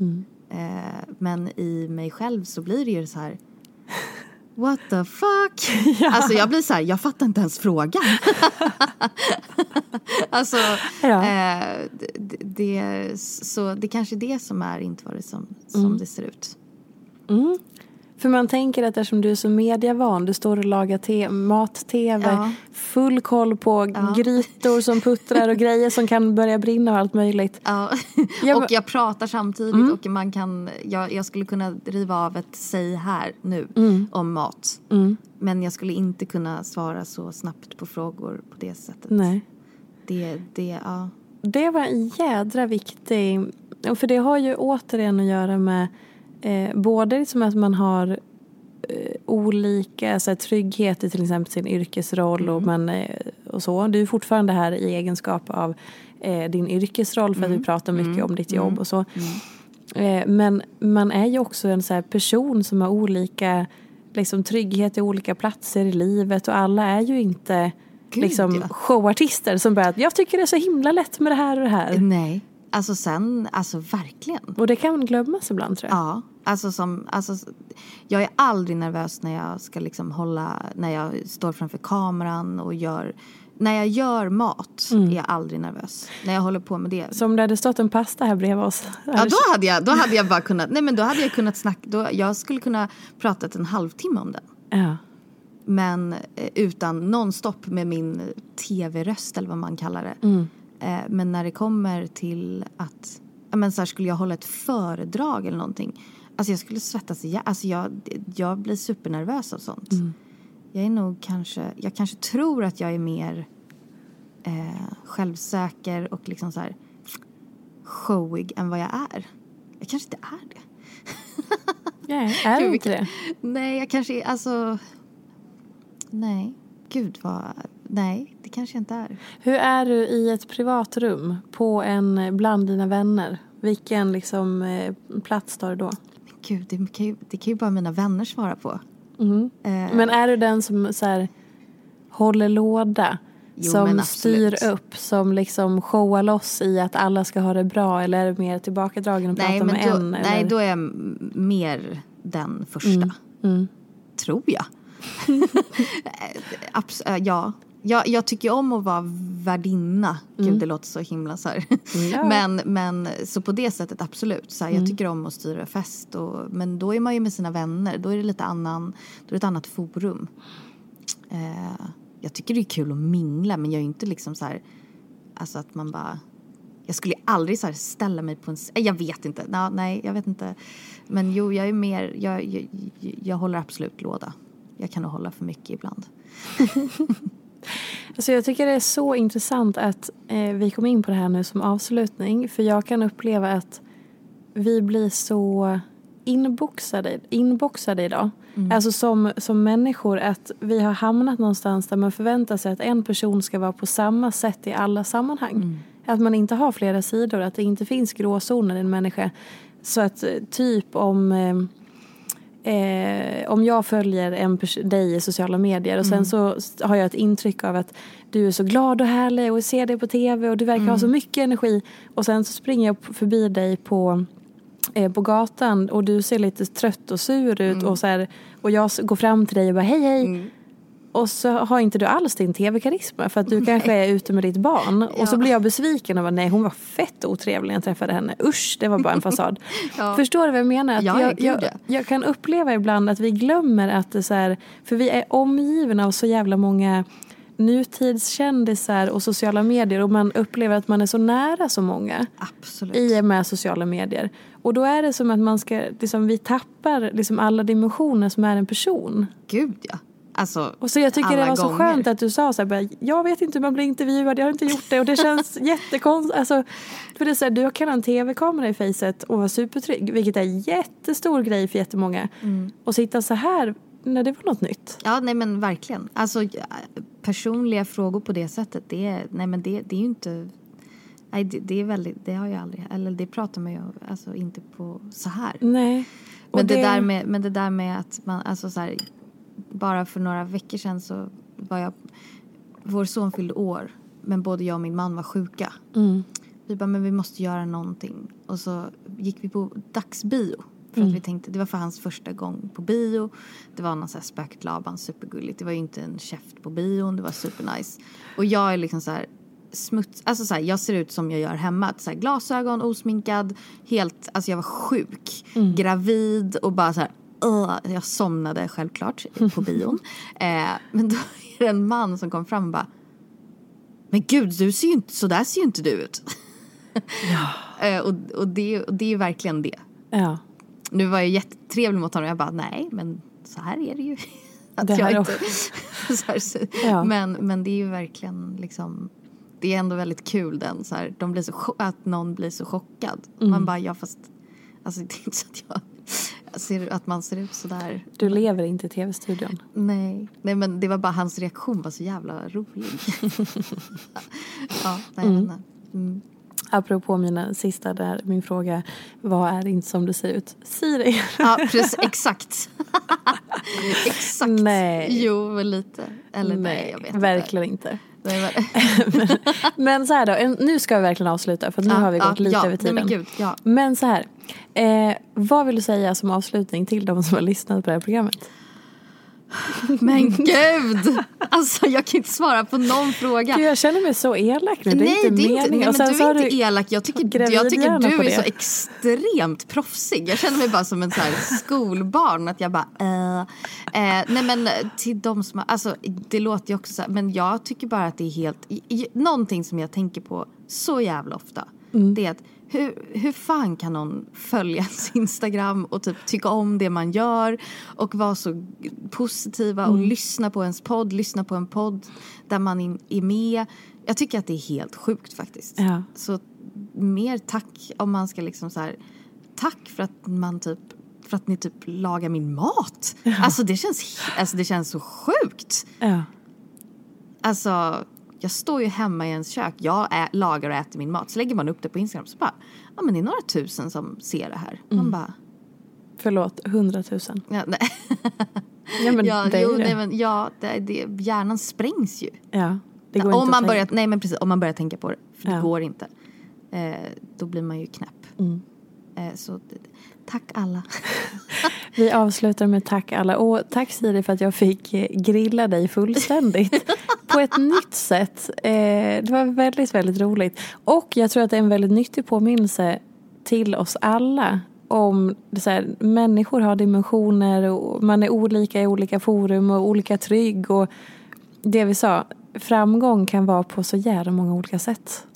Speaker 1: Mm.
Speaker 2: Eh, men i mig själv så blir det ju så här. What the fuck? Alltså jag blir så här, jag fattar inte ens frågan. alltså,
Speaker 1: Ja.
Speaker 2: eh, det, det, så det kanske är det som är inte vad det som, som
Speaker 1: Mm.
Speaker 2: det ser ut.
Speaker 1: För man tänker att eftersom du är så mediavan, du står och lagar te- mat-tv,
Speaker 2: Ja.
Speaker 1: full koll på grytor som puttrar och grejer som kan börja brinna och allt möjligt.
Speaker 2: Ja.
Speaker 1: Jag
Speaker 2: och jag pratar samtidigt och man kan, jag, jag skulle kunna riva av ett säg här nu om mat. Men jag skulle inte kunna svara så snabbt på frågor på det sättet.
Speaker 1: Nej.
Speaker 2: Det, det, ja.
Speaker 1: Det var en jädra viktig... För det har ju återigen att göra med eh, både liksom att man har eh, olika så här, trygghet i till exempel sin yrkesroll och, man, eh, och så. Du är fortfarande här i egenskap av eh, din yrkesroll för att vi pratar mycket om ditt jobb och så. Eh, men man är ju också en så här, person som har olika liksom, trygghet i olika platser i livet och alla är ju inte
Speaker 2: Gud,
Speaker 1: liksom,
Speaker 2: ja.
Speaker 1: showartister som bara jag tycker det är så himla lätt med det här och det här.
Speaker 2: Nej. Alltså sen, alltså verkligen.
Speaker 1: Och det kan glömmas ibland tror jag.
Speaker 2: Ja, alltså som, alltså, jag är aldrig nervös när jag ska liksom hålla, när jag står framför kameran och gör, när jag gör mat är jag aldrig nervös. När jag håller på med det.
Speaker 1: Så om det hade stått en pasta här bredvid oss.
Speaker 2: Ja, då hade jag, då hade jag bara kunnat, nej men då hade jag kunnat snacka, då, jag skulle kunna pratat en halvtimme om den.
Speaker 1: Ja.
Speaker 2: Men eh, utan nonstop med min tv-röst eller vad man kallar det. Eh, men när det kommer till att, men så här, skulle jag hålla ett föredrag eller någonting. Alltså jag skulle svettas ihjäl. Alltså jag, jag blir supernervös av sånt. Jag är nog kanske, jag kanske tror att jag är mer eh, självsäker och liksom så här showig än vad jag är. Jag kanske inte är det.
Speaker 1: Nej, är det inte det?
Speaker 2: Nej, jag kanske är, alltså... Nej, gud vad... Nej, det kanske inte är.
Speaker 1: Hur är du i ett privatrum på en bland dina vänner? Vilken liksom, eh, plats tar du då?
Speaker 2: Men gud, det kan, ju, det kan ju bara mina vänner svara på.
Speaker 1: Mm.
Speaker 2: Eh,
Speaker 1: Men är du den som så här, håller låda?
Speaker 2: Jo,
Speaker 1: som styr upp, som liksom showar loss i att alla ska ha det bra? Eller är du mer tillbakadragen och
Speaker 2: nej,
Speaker 1: pratar med
Speaker 2: då,
Speaker 1: en?
Speaker 2: nej,
Speaker 1: eller?
Speaker 2: då är jag mer den första.
Speaker 1: Mm.
Speaker 2: Tror jag. Eh, abs- eh, ja. Jag, jag tycker om att vara värdinna. Gud, det låter så himla så.
Speaker 1: Mm. Ja.
Speaker 2: men, men så på det sättet absolut. Så här, Jag tycker om att styra fest. Och, men då är man ju med sina vänner. Då är det lite annan, då är det ett annat forum. Eh, jag tycker det är kul att mingla men jag är inte liksom så här, alltså att man bara Jag skulle aldrig så ställa mig på en... Jag vet inte. Nå, nej, jag vet inte. Men jo, jag är mer... Jag, jag, jag håller absolut låda. Jag kan nog hålla för mycket ibland.
Speaker 1: Alltså jag tycker det är så intressant att eh, vi kom in på det här nu som avslutning. För jag kan uppleva att vi blir så inboxade, inboxade idag. Alltså som, som människor att vi har hamnat någonstans där man förväntar sig att en person ska vara på samma sätt i alla sammanhang. Att man inte har flera sidor, att det inte finns gråzoner i en människa. Så att eh, typ om eh, Eh, om jag följer en dig i sociala medier och sen så s- har jag ett intryck av att du är så glad och härlig och ser dig på tv och du verkar ha så mycket energi. Och sen så springer jag förbi dig på, eh, på gatan och du ser lite trött och sur ut och, så här, och jag går fram till dig och bara hej hej och så har inte du alls din tv-karisma för att du kanske är ute med ditt barn. Och så blir jag besviken och bara nej hon var fett otrevlig när jag träffade henne. Usch, det var bara en fasad. Förstår du vad jag menar? Att
Speaker 2: Ja,
Speaker 1: jag, jag,
Speaker 2: ja.
Speaker 1: jag kan uppleva ibland att vi glömmer att det är så här, för vi är omgivna av så jävla många nutidskändisar och sociala medier och man upplever att man är så nära så många
Speaker 2: Absolut.
Speaker 1: i och med sociala medier. Och då är det som att man ska, liksom, vi tappar liksom alla dimensioner som är en person.
Speaker 2: Gud, ja. Alltså,
Speaker 1: Och så jag tycker det var så
Speaker 2: gånger.
Speaker 1: skönt att du sa så här, jag vet inte hur man blir intervjuad, jag har inte gjort det och det känns jättekonstigt. Alltså, för det är så här, du kan ha en tv-kamera i facet och vara supertrygg, vilket är en jättestor grej för jättemånga.
Speaker 2: Mm.
Speaker 1: Och sitta så här, när det var något nytt.
Speaker 2: Ja, nej men verkligen. Alltså personliga frågor på det sättet, det är, nej men det, det är ju inte... Nej, det, det är väldigt, det har jag aldrig, eller det pratar man ju alltså inte på så här.
Speaker 1: Nej.
Speaker 2: Men det, där med, men det där med att man, alltså så här, bara för några veckor sedan så var jag, vår son fyllde år, men både jag och min man var sjuka.
Speaker 1: Mm.
Speaker 2: Vi bara, men vi måste göra någonting. Och så gick vi på dagsbio. För
Speaker 1: Mm.
Speaker 2: att vi tänkte, det var för hans första gång på bio. Det var någon så här spöket Laban, supergulligt. Det var ju inte en käft på bion, det var supernice. Och jag är liksom så här smuts, alltså så här, jag ser ut som jag gör hemma. Så här, glasögon, osminkad, helt, alltså jag var sjuk. Gravid och bara så här, Jag somnade självklart på bion. eh, men då är det en man som kom fram och bara, men gud, du ser ju inte, så där ser ju inte du ut. Eh, och, och, det, och det är ju verkligen det.
Speaker 1: Ja.
Speaker 2: Nu var jag jättetrevlig mot honom. Jag bara, nej, men så här är det ju. Att
Speaker 1: Det
Speaker 2: jag så här, så,
Speaker 1: Ja.
Speaker 2: men, men det är ju verkligen liksom det är ändå väldigt kul den så här, de blir så, att någon blir så chockad.
Speaker 1: Mm.
Speaker 2: Man bara, ja fast alltså det är inte så att jag ser att man ser ut så där.
Speaker 1: Du lever inte i tv-studion.
Speaker 2: Nej, nej men det var bara hans reaktion var så jävla rolig. ja, nej,
Speaker 1: Mm.
Speaker 2: nej. Mm.
Speaker 1: Apropå mina sista där, min fråga, vad är inte som du ser ut? Siri.
Speaker 2: Ja, precis, exakt. exakt.
Speaker 1: Nej.
Speaker 2: Jo, lite. Eller nej, jag vet
Speaker 1: verkligen inte.
Speaker 2: inte. Men,
Speaker 1: Men så här då, nu ska vi verkligen avsluta för nu
Speaker 2: Ja,
Speaker 1: har vi
Speaker 2: ja,
Speaker 1: gått lite
Speaker 2: ja,
Speaker 1: över tiden.
Speaker 2: men gud, ja.
Speaker 1: Men så här, eh, vad vill du säga som avslutning till de som har lyssnat på det här programmet?
Speaker 2: Men gud! Alltså jag kan inte svara på någon fråga.
Speaker 1: Gud, jag känner mig så elak nu, det är
Speaker 2: nej,
Speaker 1: inte
Speaker 2: det är inte, nej, men du är inte elak. Jag tycker, jag tycker du är
Speaker 1: det.
Speaker 2: så extremt proffsig. Jag känner mig bara som en så skolbarn. Att jag bara, eh, eh, nej men till de som alltså det låter ju också så här, men jag tycker bara att det är helt, någonting som jag tänker på så jävla ofta.
Speaker 1: Mm.
Speaker 2: Det är att hur, hur fan kan någon följa ens Instagram och typ tycka om det man gör och vara så positiva och
Speaker 1: Mm.
Speaker 2: lyssna på ens podd, lyssna på en podd där man in- är med. Jag tycker att det är helt sjukt faktiskt.
Speaker 1: Ja.
Speaker 2: Så mer tack om man ska liksom så här, tack för att man typ för att ni typ lagar min mat. Alltså det känns, alltså det känns så sjukt.
Speaker 1: Ja.
Speaker 2: Alltså, jag står ju hemma i ens kök, jag ä- lagar och äter min mat. Så lägger man upp det på Instagram så bara, ja men det är några tusen som ser det här.
Speaker 1: Mm.
Speaker 2: Man bara,
Speaker 1: Förlåt, hundratusen.
Speaker 2: ja, nej.
Speaker 1: Ja men
Speaker 2: ja,
Speaker 1: det är
Speaker 2: jo,
Speaker 1: det.
Speaker 2: nej, men, ja det, det, hjärnan sprängs ju.
Speaker 1: Ja, det går
Speaker 2: om
Speaker 1: inte
Speaker 2: man
Speaker 1: att
Speaker 2: börjar, nej men precis, om man börjar tänka på det. För det
Speaker 1: Ja.
Speaker 2: går inte. Eh, då blir man ju knäpp.
Speaker 1: Mm.
Speaker 2: Eh, så d- tack alla.
Speaker 1: Vi avslutar med tack alla. Och tack Siri för att jag fick eh, grilla dig fullständigt. på ett nytt sätt. Eh, det var väldigt, väldigt roligt. Och jag tror att det är en väldigt nyttig påminnelse till oss alla. Om så här, människor har dimensioner och man är olika i olika forum och olika trygg. Och det vi sa, framgång kan vara på så jävla många olika sätt.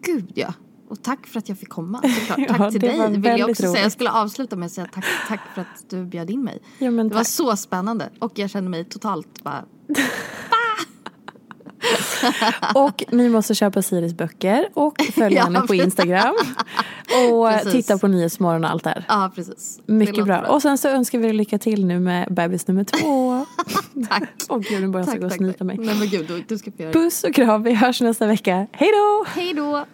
Speaker 2: Gud ja. Och tack för att jag fick komma. Såklart. Tack
Speaker 1: Ja,
Speaker 2: till
Speaker 1: det
Speaker 2: dig
Speaker 1: var
Speaker 2: vill jag också säga. Jag skulle avsluta med att säga tack, tack för att du bjöd in mig.
Speaker 1: Ja,
Speaker 2: det var
Speaker 1: tack.
Speaker 2: så spännande och jag kände mig totalt bara...
Speaker 1: Och ni måste köpa Siris böcker och följa
Speaker 2: Ja,
Speaker 1: henne på. Instagram. Och
Speaker 2: Precis.
Speaker 1: titta på Nyhetsmorgon och allt där.
Speaker 2: Ja, precis. Det
Speaker 1: Mycket
Speaker 2: låter
Speaker 1: bra. Och sen så önskar vi dig lycka till nu med bebis nummer två.
Speaker 2: Tack.
Speaker 1: Åh gud, nu börjar jag gå och snyta mig.
Speaker 2: Nej men gud, du, du ska få göra det.
Speaker 1: Puss och kram, vi hörs nästa vecka. Hej då!
Speaker 2: Hej då!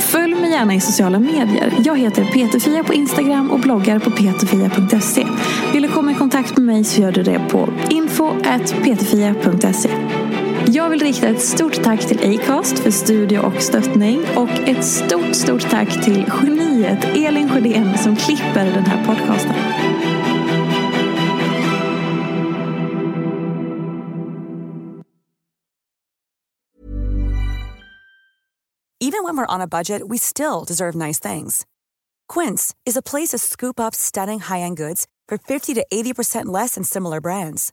Speaker 1: Följ mig gärna i sociala medier. Jag heter Peterfia på Instagram och bloggar på peterfia.se. Vill du komma i kontakt med mig så gör du det på info.peterfia.se. Jag vill rikta ett stort tack till Acast för studio och stöttning och ett stort, stort tack till geniet Elin Sjödén som klipper den här podcasten.
Speaker 4: Even when we're on a budget, we still deserve nice things. Quince is a place to scoop up stunning high-end goods for 50 to 80% less than similar brands.